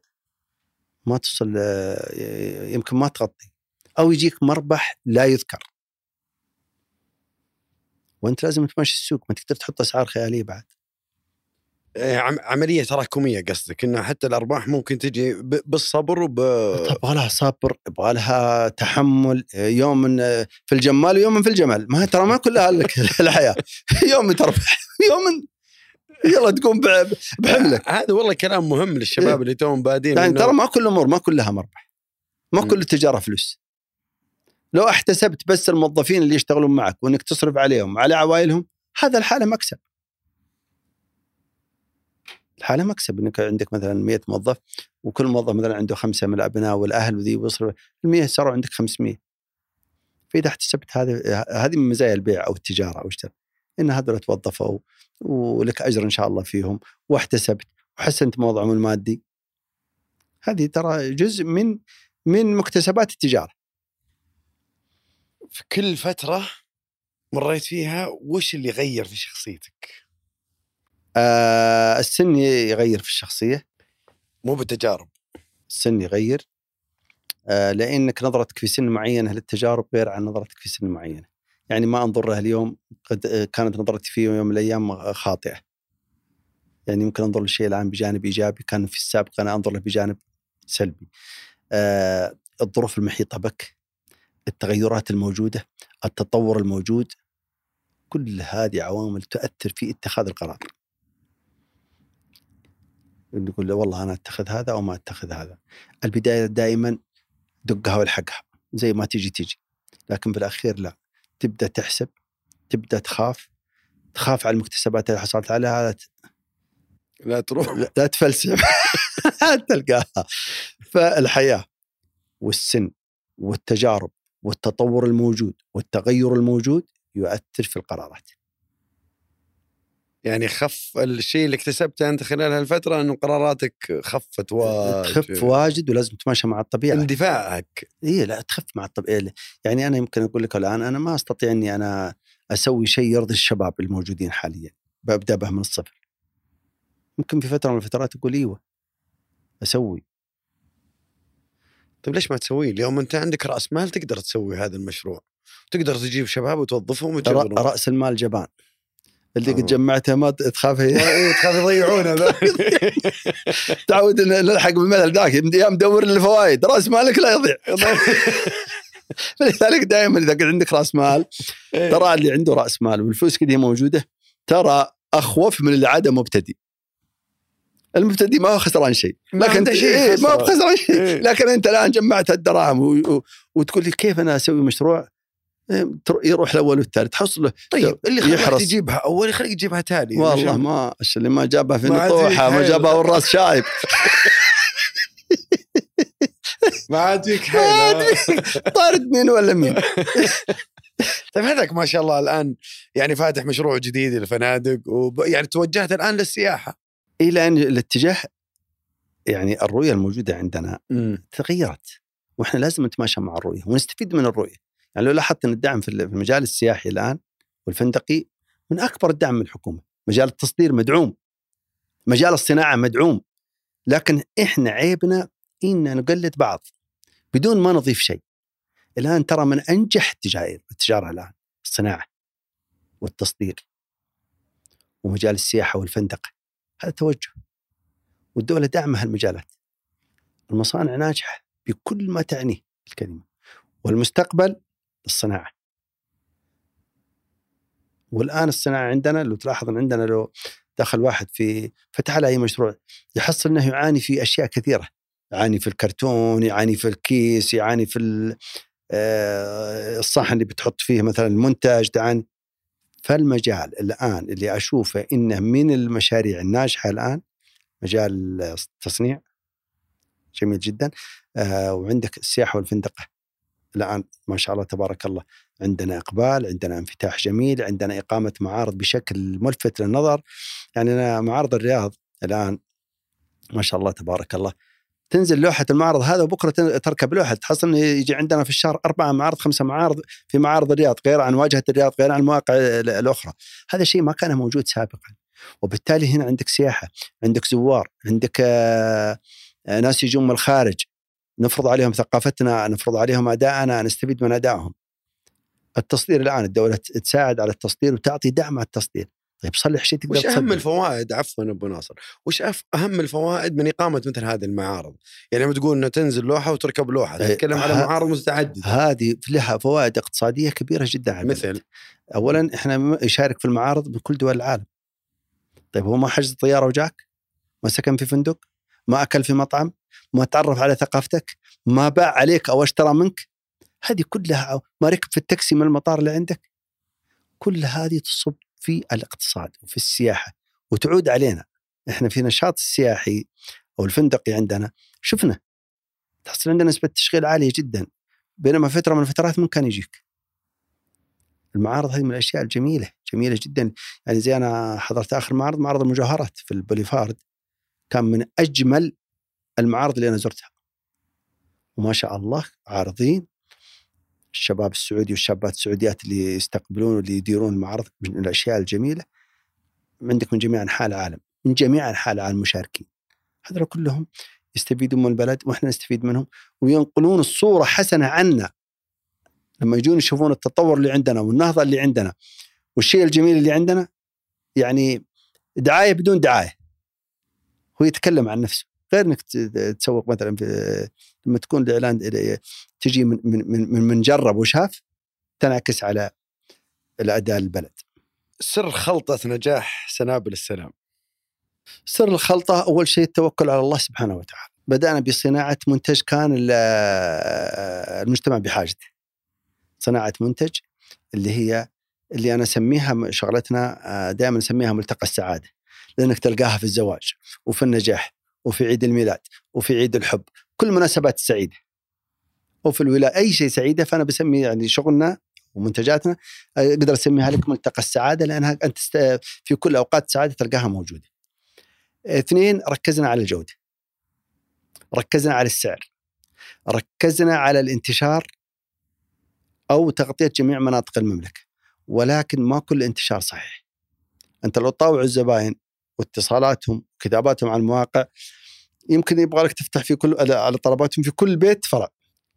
Speaker 3: ما تصل آه، يمكن ما تغطي. أو يجيك مربح لا يذكر. وانت لازم تمشي السوق ما تقدر تحط أسعار خيالية بعد.
Speaker 2: إيه، عم- عملية تراكمية قصدك إنه حتى الأرباح ممكن تجي بالصبر وب
Speaker 3: يبغى لها صبر يبغى لها تحمل يوم من في الجمال ويوم في الجمال. ما ترى ما كلها لك الحياة. يوم تربح يوم يلا تقوم بحملك.
Speaker 2: هذا والله كلام مهم للشباب اللي توهم بادين
Speaker 3: يعني ترى ما كل الأمور ما كلها مربح. ما. كل التجارة فلوس. لو احتسبت بس الموظفين اللي يشتغلون معك وإنك تصرف عليهم على عوائلهم هذا الحالة مكسب. الحالة مكسب إنك عندك مثلا 100 موظف وكل موظف مثلا عنده خمسة من الأبناء والأهل وذي ويصرف ال 100 صاروا عندك 500 فإذا احتسبت هذه هذه من مزايا البيع أو التجارة أو اشتري إن هذول توظفوا ولك أجر إن شاء الله فيهم واحتسبت وحسنت موضعهم المادي. هذه ترى جزء من من مكتسبات التجارة.
Speaker 2: في كل فترة مريت فيها وش اللي غير في شخصيتك؟
Speaker 3: آه السن يغير في الشخصية.
Speaker 2: مو بالتجارب.
Speaker 3: السن يغير. آه لأنك نظرتك في سن معينه للتجارب غير عن نظرتك في سن معينه يعني ما انظر لها اليوم قد آه، كانت نظرتي فيه يوم من الأيام خاطئة. يعني ممكن أنظر للشيء الآن بجانب إيجابي كان في السابق أنا أنظر له بجانب سلبي. آه الظروف المحيطة بك. التغيرات الموجودة التطور الموجود كل هذه عوامل تؤثر في اتخاذ القرار. نقول له والله أنا أتخذ هذا أو ما أتخذ هذا. البداية دائما دقها والحقها زي ما تيجي تيجي لكن في الاخير لا. تبدأ تحسب تبدأ تخاف تخاف على المكتسبات اللي حصلت عليها لا ت-
Speaker 2: لا تروح.
Speaker 3: لا- لا تفلسف. تلقاها. فالحياة والسن والتجارب والتطور الموجود والتغير الموجود يؤثر في القرارات.
Speaker 2: يعني خف الشيء اللي اكتسبته أنت خلال هالفترة إنه قراراتك خفت واجد.
Speaker 3: تخف واجد ولازم تماشى مع الطبيعة.
Speaker 2: اندفاعك.
Speaker 3: إي لا تخف مع الطبيعه يعني أنا يمكن أقول لك الآن أنا ما أستطيع إني أنا أسوي شيء يرضي الشباب الموجودين حاليا ببدا به من الصفر. ممكن في فترة من الفترات أقول إيوه أسوي.
Speaker 2: طيب ليش ما تسويه؟ اليوم أنت عندك رأس مال تقدر تسوي هذا المشروع تقدر تجيب شباب وتوظفهم
Speaker 3: رأس المال جبان اللي. قد جمعته ما تخاف
Speaker 2: إيه، تخاف يضيعونه.
Speaker 3: تعود إن نلحق بالمثل ذاك يا مدور الفوائد رأس مالك لا يضيع فلذلك دائما إذا كان عندك رأس مال
Speaker 2: إيه.
Speaker 3: ترى اللي عنده رأس مال والفلوس كذا موجودة ترى أخوف من اللي عاده مبتدئ المبتدئ ما هو خسران شيء. لكن
Speaker 2: عنده شيء
Speaker 3: إيه ما هو. خسران شيء.
Speaker 2: إيه.
Speaker 3: لكن أنت الآن جمعت الدراهم و... و... وتقول لي كيف أنا أسوي مشروع؟ إيه، يروح الأول والثالث. تحصل له
Speaker 2: طيب اللي خلاك
Speaker 3: يحرص.
Speaker 2: تجيبها أول يخليك تجيبها تالي
Speaker 3: والله ما اللي ما جابها في نطوحه ما. جابها والراس شايب.
Speaker 2: ما عاد فيك
Speaker 3: طارد مين ولا مين
Speaker 2: طيب هذاك ما شاء الله الآن يعني فاتح مشروع جديد للفنادق وب... يعني توجهت الآن للسياحة.
Speaker 3: إلى أن الاتجاه يعني الرؤية الموجودة عندنا تغيرت وإحنا لازم نتماشى مع الرؤية ونستفيد من الرؤية. يعني لو لاحظت إن الدعم في المجال السياحي الآن والفندقي من أكبر الدعم من الحكومة. مجال التصدير مدعوم مجال الصناعة مدعوم لكن إحنا عيبنا ان نقلد بعض بدون ما نضيف شيء. الآن ترى من أنجح التجاره التجارة الآن الصناعة والتصدير ومجال السياحة والفندقه هذا توجه. والدولة داعمة هالمجالات. المصانع ناجحة بكل ما تعنيه الكلمة. والمستقبل الصناعة. والآن الصناعة عندنا لو تلاحظ إن عندنا لو دخل واحد في فتح له أي مشروع يحصل إنه يعاني في أشياء كثيرة. يعاني في الكرتون يعاني في الكيس يعاني في آه، الصحن اللي بتحط فيه مثلا المنتج تعاني. فالمجال الآن اللي أشوفه إنه من المشاريع الناجحة الآن مجال التصنيع جميل جدا. آه وعندك السياحة والفندقة. الآن ما شاء الله تبارك الله عندنا إقبال عندنا انفتاح جميل عندنا إقامة معارض بشكل ملفت للنظر. يعني أنا معارض الرياض الآن ما شاء الله تبارك الله تنزل لوحة المعرض هذا وبكرة تركب لوحة تحصل إنه يجي عندنا في الشهر أربع معارض خمسة معارض في معارض الرياض غير عن واجهه الرياض غير عن المواقع ال- الأخرى. هذا شيء ما كان موجود سابقا. وبالتالي هنا عندك سياحة عندك زوار عندك آه، آه، ناس يجون من الخارج. نفرض عليهم ثقافتنا نفرض عليهم أدائنا نستفيد من أدائهم. التصدير الآن الدولة تساعد على التصدير وتعطي دعم على التصدير. طيب صلح شيء تقدر
Speaker 2: وش
Speaker 3: أهم.
Speaker 2: الفوائد؟ عفوا أبو ناصر. وش أهم الفوائد من إقامة مثل هذه المعارض؟ يعني لما تقول إنه تنزل لوحة وتركب لوحة
Speaker 3: إيه،
Speaker 2: تتكلم على معارض متعددة.
Speaker 3: هذه لها فوائد اقتصادية كبيرة جدا على البلد.
Speaker 2: مثل؟
Speaker 3: اولا إحنا يشارك في المعارض من كل دول العالم. طيب هو ما حجز طيارة وجاك؟ ما سكن في فندق؟ ما أكل في مطعم؟ ما تعرف على ثقافتك؟ ما باع عليك أو اشترى منك؟ هذه كلها ما ركب في التاكسي من المطار اللي عندك؟ كل هذه تصب في الاقتصاد وفي السياحة وتعود علينا. إحنا في نشاط السياحي أو الفندقي عندنا شفنا. تحصل عندنا نسبة تشغيل عالية جدا بينما فترة من الفترات من كان يجيك. المعارض هذه من الأشياء الجميلة جميلة جدا. يعني زي أنا حضرت آخر معرض معرض المجوهرات في البوليفارد. كان من أجمل المعارض اللي أنا زرتها. وما شاء الله عارضين الشباب السعودي والشابات السعوديات اللي يستقبلون واللي يديرون المعارض من الأشياء الجميلة عندك من جميع أنحاء العالم من جميع أنحاء العالم مشاركين. هذول كلهم يستفيدون من البلد وإحنا نستفيد منهم وينقلون الصورة حسنة عنا. لما يجون يشوفون التطور اللي عندنا والنهضة اللي عندنا والشيء الجميل اللي عندنا يعني دعاية بدون دعاية. هو يتكلم عن نفسه. غير إنك تسوق مثلا في لما تكون الإعلان تجي من من من, من, جرب وشاف تنعكس على الأداء البلد
Speaker 2: سر خلطة نجاح سنابل السلام.
Speaker 3: سر الخلطة أول شيء التوكل على الله سبحانه وتعالى. بدأنا بصناعة منتج كان ال- المجتمع بحاجته. صناعة منتج اللي هي اللي أنا أسميها شغلتنا دائما نسميها ملتقى السعادة. لأنك تلقاها في الزواج وفي النجاح. وفي عيد الميلاد وفي عيد الحب كل المناسبات السعيدة وفي الولاء أي شيء سعيدة فأنا بسمي يعني شغلنا ومنتجاتنا أقدر أسميها لك ملتقى السعادة لأنها أنت است- في كل أوقات السعادة تلقاها موجودة. اثنين ركزنا على الجودة. ركزنا على السعر. ركزنا على الانتشار أو تغطية جميع مناطق المملكة. ولكن ما كل انتشار صحيح. أنت لو تطاوع الزباين واتصالاتهم وكتاباتهم على المواقع. يمكن يبغى لك تفتح في كل على- طلباتهم في كل بيت فرع.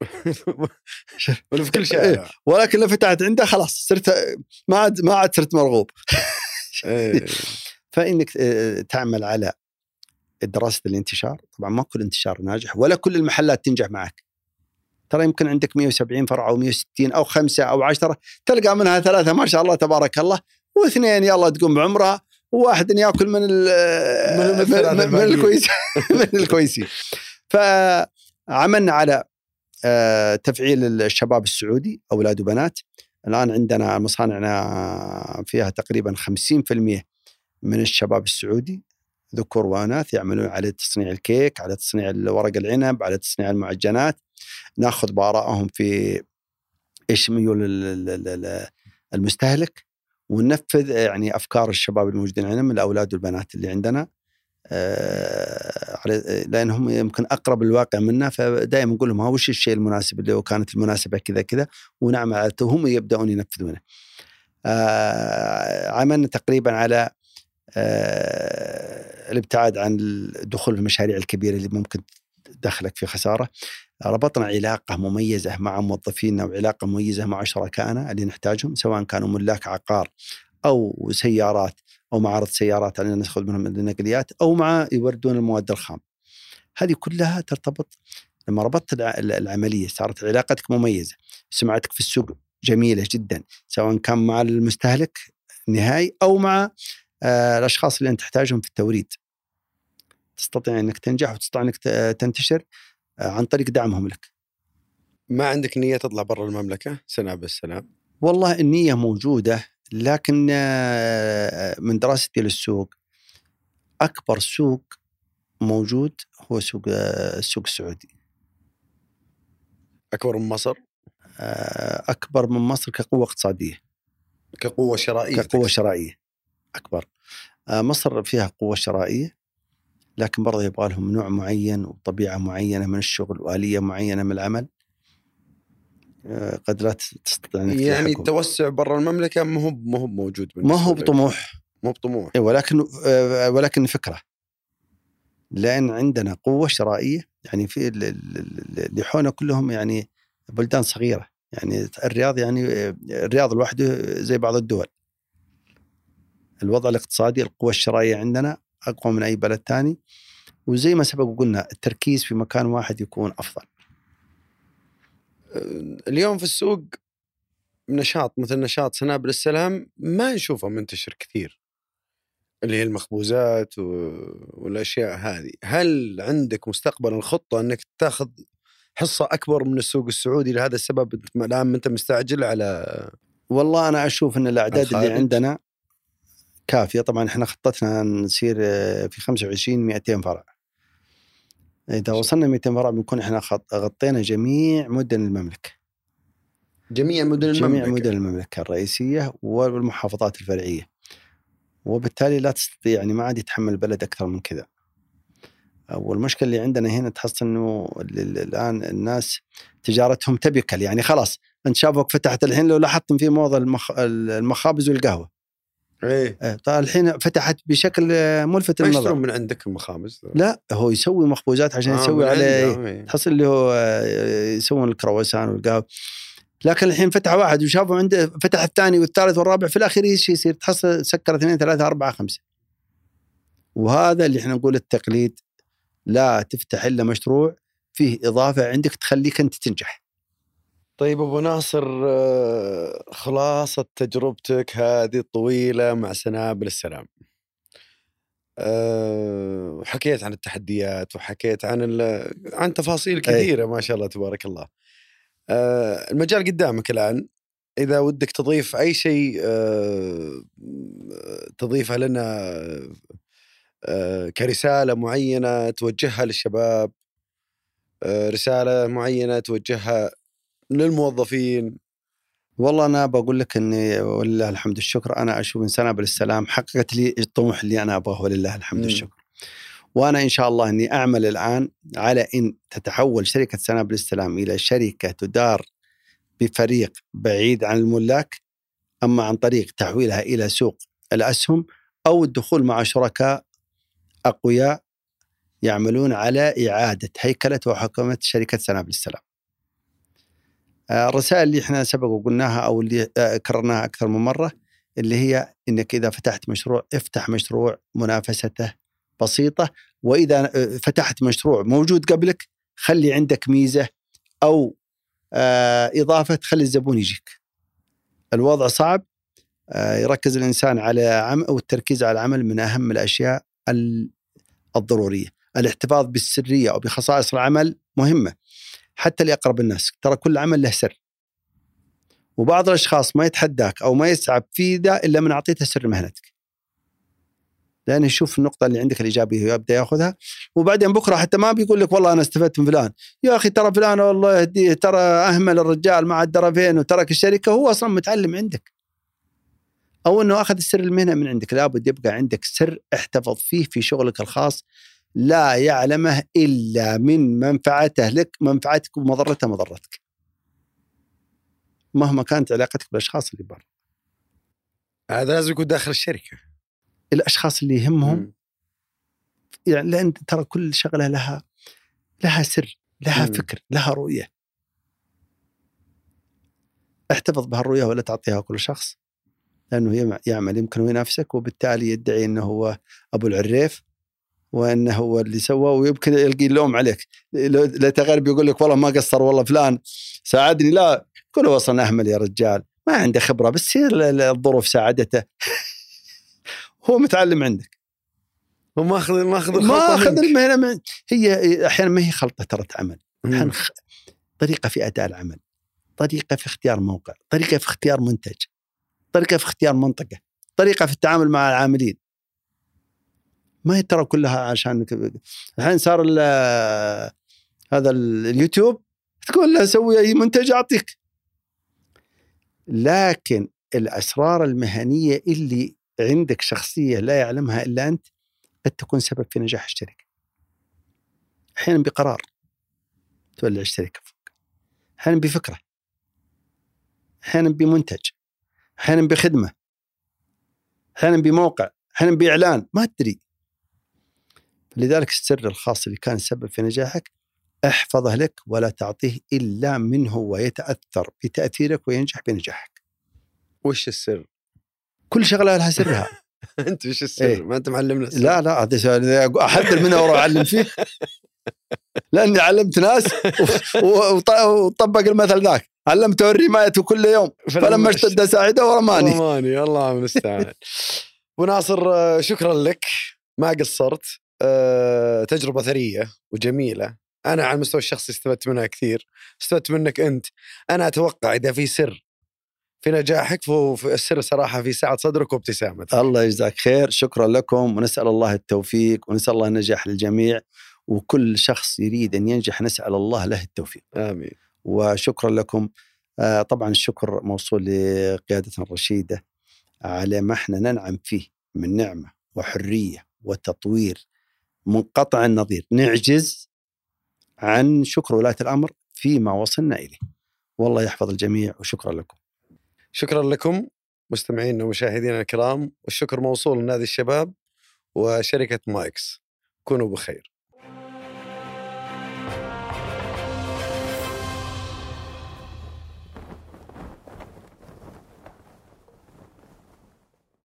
Speaker 2: ولا في كل شيء
Speaker 3: ولكن لو فتحت عنده خلاص صرت ما عاد ما عاد صرت مرغوب.
Speaker 2: إيه.
Speaker 3: فإنك آه، تعمل على دراسة الانتشار. طبعا ما كل انتشار ناجح ولا كل المحلات تنجح معك. ترى يمكن عندك 170 فرع أو 160 أو خمسة أو 10 تلقى منها ثلاثة ما شاء الله تبارك الله واثنين يلا تقوم بعمره وواحد ياكل من ال-
Speaker 2: من
Speaker 3: من, من
Speaker 2: الباقيين.
Speaker 3: الكويس من الكويسين فعملنا على آه، تفعيل الشباب السعودي أولاد وبنات. الآن عندنا مصانعنا فيها تقريبا 50% من الشباب السعودي. ذكور واناث يعملون على تصنيع الكيك على تصنيع ورق العنب على تصنيع المعجنات. ناخذ بآرائهم في إيش ميول ال- ال- ال- المستهلك. وننفذ يعني أفكار الشباب الموجودين عندنا من الأولاد والبنات اللي عندنا آه، على- لأنهم يمكن أقرب للواقع منا فدائما نقول لهم ها وش الشيء المناسب اللي كانت المناسبة كذا كذا ونعمل على يبدأون ينفذونه. آه، عملنا تقريبا على آه، الابتعاد عن الدخول في المشاريع الكبيرة اللي ممكن تدخلك في خسارة. ربطنا علاقة مميزة مع موظفينا وعلاقة مميزة مع شركائنا اللي نحتاجهم سواء كانوا ملاك عقار أو سيارات أو معارض سيارات علينا ناخذ منهم النقليات أو مع يوردون المواد الخام. هذه كلها ترتبط لما ربطت الع- العملية صارت علاقتك مميزة، سمعتك في السوق جميلة جدا سواء كان مع المستهلك النهائي أو مع آه، الأشخاص اللي أنت تحتاجهم في التوريد. تستطيع إنك تنجح وتستطيع إنك ت- تنتشر عن طريق دعمهم لك.
Speaker 2: ما عندك نية تطلع برا المملكة؟ سنابل السلام
Speaker 3: والله النية موجودة لكن آه، من دراستي للسوق أكبر سوق موجود هو سوق آه، السوق السعودي.
Speaker 2: أكبر من مصر؟
Speaker 3: آه، أكبر من مصر كقوة اقتصادية.
Speaker 2: كقوة شرائية
Speaker 3: كقوة شرائية أكبر. آه، مصر فيها قوة شرائية. لكن برضه يبغى لهم نوع معين وطبيعة معينة من الشغل وآلية معينة من العمل آه، قد لا تستطيع إنك
Speaker 2: يعني
Speaker 3: تحكم.
Speaker 2: التوسع برا المملكة ما هو ما هو موجود
Speaker 3: ما هو. بطموح.
Speaker 2: مو بطموح.
Speaker 3: إيه، ولكن آه، ولكن فكرة. لأن عندنا قوة شرائية يعني في ال- ال- ال- اللي حولنا كلهم يعني بلدان صغيرة. يعني الرياض يعني آه، الرياض لوحده زي بعض الدول. الوضع الاقتصادي القوة الشرائية عندنا أقوى من أي بلد ثاني وزي ما سبق وقلنا التركيز في مكان واحد يكون أفضل
Speaker 2: اليوم في السوق نشاط مثل نشاط سنابل السلام ما نشوفه منتشر كثير اللي هي المخبوزات. والأشياء هذه هل عندك مستقبلا خطه أنك تاخذ حصة أكبر من السوق السعودي لهذا السبب دام أنت مستعجل على
Speaker 3: والله أنا أشوف أن الأعداد اللي. عندنا كافية. طبعا إحنا خطتنا نصير آه، في 25 200 فرع. إذا وصلنا 200 فرع بنكون إحنا غطينا جميع مدن المملكة.
Speaker 2: جميع مدن
Speaker 3: جميع
Speaker 2: المملكة.
Speaker 3: مدن المملكة الرئيسية والمحافظات الفرعية. وبالتالي لا تستطيع يعني ما عاد يتحمل البلد أكثر من كذا. والمشكلة اللي عندنا هنا تحس أنه ال- ال- الآن الناس تجارتهم تبكل. يعني خلاص أنت شافوك فتحت الحين لو لاحظتم في موضة المخ... المخابز والقهوة.
Speaker 2: إيه
Speaker 3: آه، طيب الحين فتحت بشكل آه، ملفت للنظر
Speaker 2: يشترون من عندك المخابز
Speaker 3: لا هو يسوي مخبوزات عشان
Speaker 2: آه،
Speaker 3: يسوي عليه
Speaker 2: عنده، إيه.
Speaker 3: تحصل اللي هو آه، يسوون الكرواسان والقهوة لكن الحين فتح واحد وشافوا عنده فتح الثاني والثالث والرابع في الأخير إيش يصير؟ تحصل سكر اثنين ثلاثة أربعة خمسة. وهذا اللي إحنا نقول التقليد لا تفتح إلا مشروع فيه إضافة عندك تخليك أنت تنجح.
Speaker 2: طيب أبو ناصر آه، خلاصة تجربتك هذه الطويلة مع سنابل السلام. أه وحكيت عن التحديات وحكيت عن ال- عن تفاصيل كثيرة ما شاء الله تبارك الله. أه المجال قدامك الآن. إذا ودك تضيف أي شيء تضيفه لنا كرسالة معينة توجهها للشباب رسالة معينة توجهها للموظفين
Speaker 3: والله أنا بقول لك إني ولله الحمد والشكر أنا أشوف ان سنابل السلام حققت لي الطموح اللي أنا أبغاه ولله الحمد. والشكر. وأنا إن شاء الله إني أعمل الآن على إن تتحول شركة سنابل السلام إلى شركة تدار بفريق بعيد عن الملاك أما عن طريق تحويلها إلى سوق الأسهم أو الدخول مع شركاء أقوياء يعملون على إعادة هيكلة وحكومة شركة سنابل السلام. آه، الرسائل اللي إحنا سبق وقلناها أو اللي آه، كررناها أكثر من مرة اللي هي إنك إذا فتحت مشروع افتح مشروع منافسته بسيطة وإذا آه، فتحت مشروع موجود قبلك خلي عندك ميزة أو إضافة تخلي الزبون يجيك. الوضع صعب يركز الإنسان على عمل والتركيز على العمل من أهم الأشياء ال- الضرورية. الاحتفاظ بالسرية أو بخصائص العمل مهمة. حتى لأقرب الناس. ترى كل عمل له سر. وبعض الأشخاص ما يتحداك أو ما يسعب في ذا إلا من أعطيته سر مهنتك. لأنه يشوف النقطة اللي عندك الإيجابية ويبدأ يأخذها. وبعدين بكرة حتى ما بيقول لك والله أنا استفدت من فلان. يا أخي ترى فلان والله يهديه ترى أهمل الرجال ما عاد درى فين وترك الشركة هو أصلا متعلم عندك. أو إنه أخذ السر المهنة من عندك. لابد يبقى عندك سر احتفظ فيه في شغلك الخاص لا يعلمه إلا من منفعته لك منفعتك ومضرته مضرتك. مهما كانت علاقتك بالأشخاص اللي برا.
Speaker 2: هذا لازم يكون داخل الشركة
Speaker 3: الأشخاص اللي يهمهم. يعني لأن ترى كل شغلة لها لها سر، لها
Speaker 2: مم.
Speaker 3: فكر، لها رؤية. احتفظ بهالرؤية ولا تعطيها كل شخص لأنه يم- يعمل يمكن ينافسك وبالتالي يدعي إنه هو أبو العريف وإنه هو اللي سوى ويمكن يلقي اللوم عليك. لا تغرب يقول لك والله ما قصر والله فلان. ساعدني؟ لا. كل هو أصلا أهمل يا رجال. ما عنده خبرة بس هي ال- ال- الظروف ساعدته. هو متعلم عندك.
Speaker 2: هو ماخذ ماخذ
Speaker 3: ما
Speaker 2: الخلطة
Speaker 3: أخذ
Speaker 2: منك.
Speaker 3: المهنة من هي أحيانا ما هي خلطة ترى عمل. خ- طريقة في أداء العمل. طريقة في اختيار موقع. طريقة في اختيار منتج. طريقة في اختيار منطقة. طريقة في التعامل مع العاملين. ما هي ترى كلها عشان الحين صار هذا ال- اليوتيوب تقول له سوي أي منتج أعطيك. لكن الأسرار المهنية اللي عندك شخصية لا يعلمها إلا أنت قد تكون سبب في نجاح الشركة أحيانا بقرار تولع الشركة فوق. أحيانا بفكرة. أحيانا بمنتج. أحيانا بخدمة. أحيانا بموقع. أحيانا بإعلان. ما تدري. لذلك السر الخاص اللي كان سبب في نجاحك احفظه لك ولا تعطيه إلا منه ويتأثر بتأثيرك وينجح بنجاحك.
Speaker 2: وش السر؟
Speaker 3: كل شغلة لها سرها.
Speaker 2: أنت وش السر؟
Speaker 3: إيه.
Speaker 2: ما أنت معلمنا السر
Speaker 3: لا لا هذا سؤال أحذر منه وأروح أعلم فيه. لأني علمت ناس وطبق المثل ذاك. علمته الرماية كل يوم. فلما اشتد ساعده ورماني.
Speaker 2: رماني الله المستعان. ابو ناصر آه، شكرا لك. ما قصرت. آه، تجربة ثرية وجميلة. أنا على المستوى الشخصي استفدت منها كثير. استفدت منك أنت. أنا أتوقع إذا في سر في نجاحك فهو السر صراحة في سعة صدرك وابتسامتك.
Speaker 3: الله يجزاك خير. شكرا لكم ونسأل الله التوفيق ونسأل الله النجاح للجميع وكل شخص يريد أن ينجح نسأل الله له التوفيق.
Speaker 2: آمين.
Speaker 3: وشكرا لكم. آه، طبعا الشكر موصول لقيادتنا الرشيدة على ما إحنا ننعم فيه من نعمة وحرية وتطوير منقطع النظير نعجز عن شكر ولاة الأمر فيما وصلنا إليه. والله يحفظ الجميع وشكرا لكم.
Speaker 2: شكرا لكم مستمعينا ومشاهدينا الكرام والشكر موصول لنادي الشباب وشركة مايكس كونوا بخير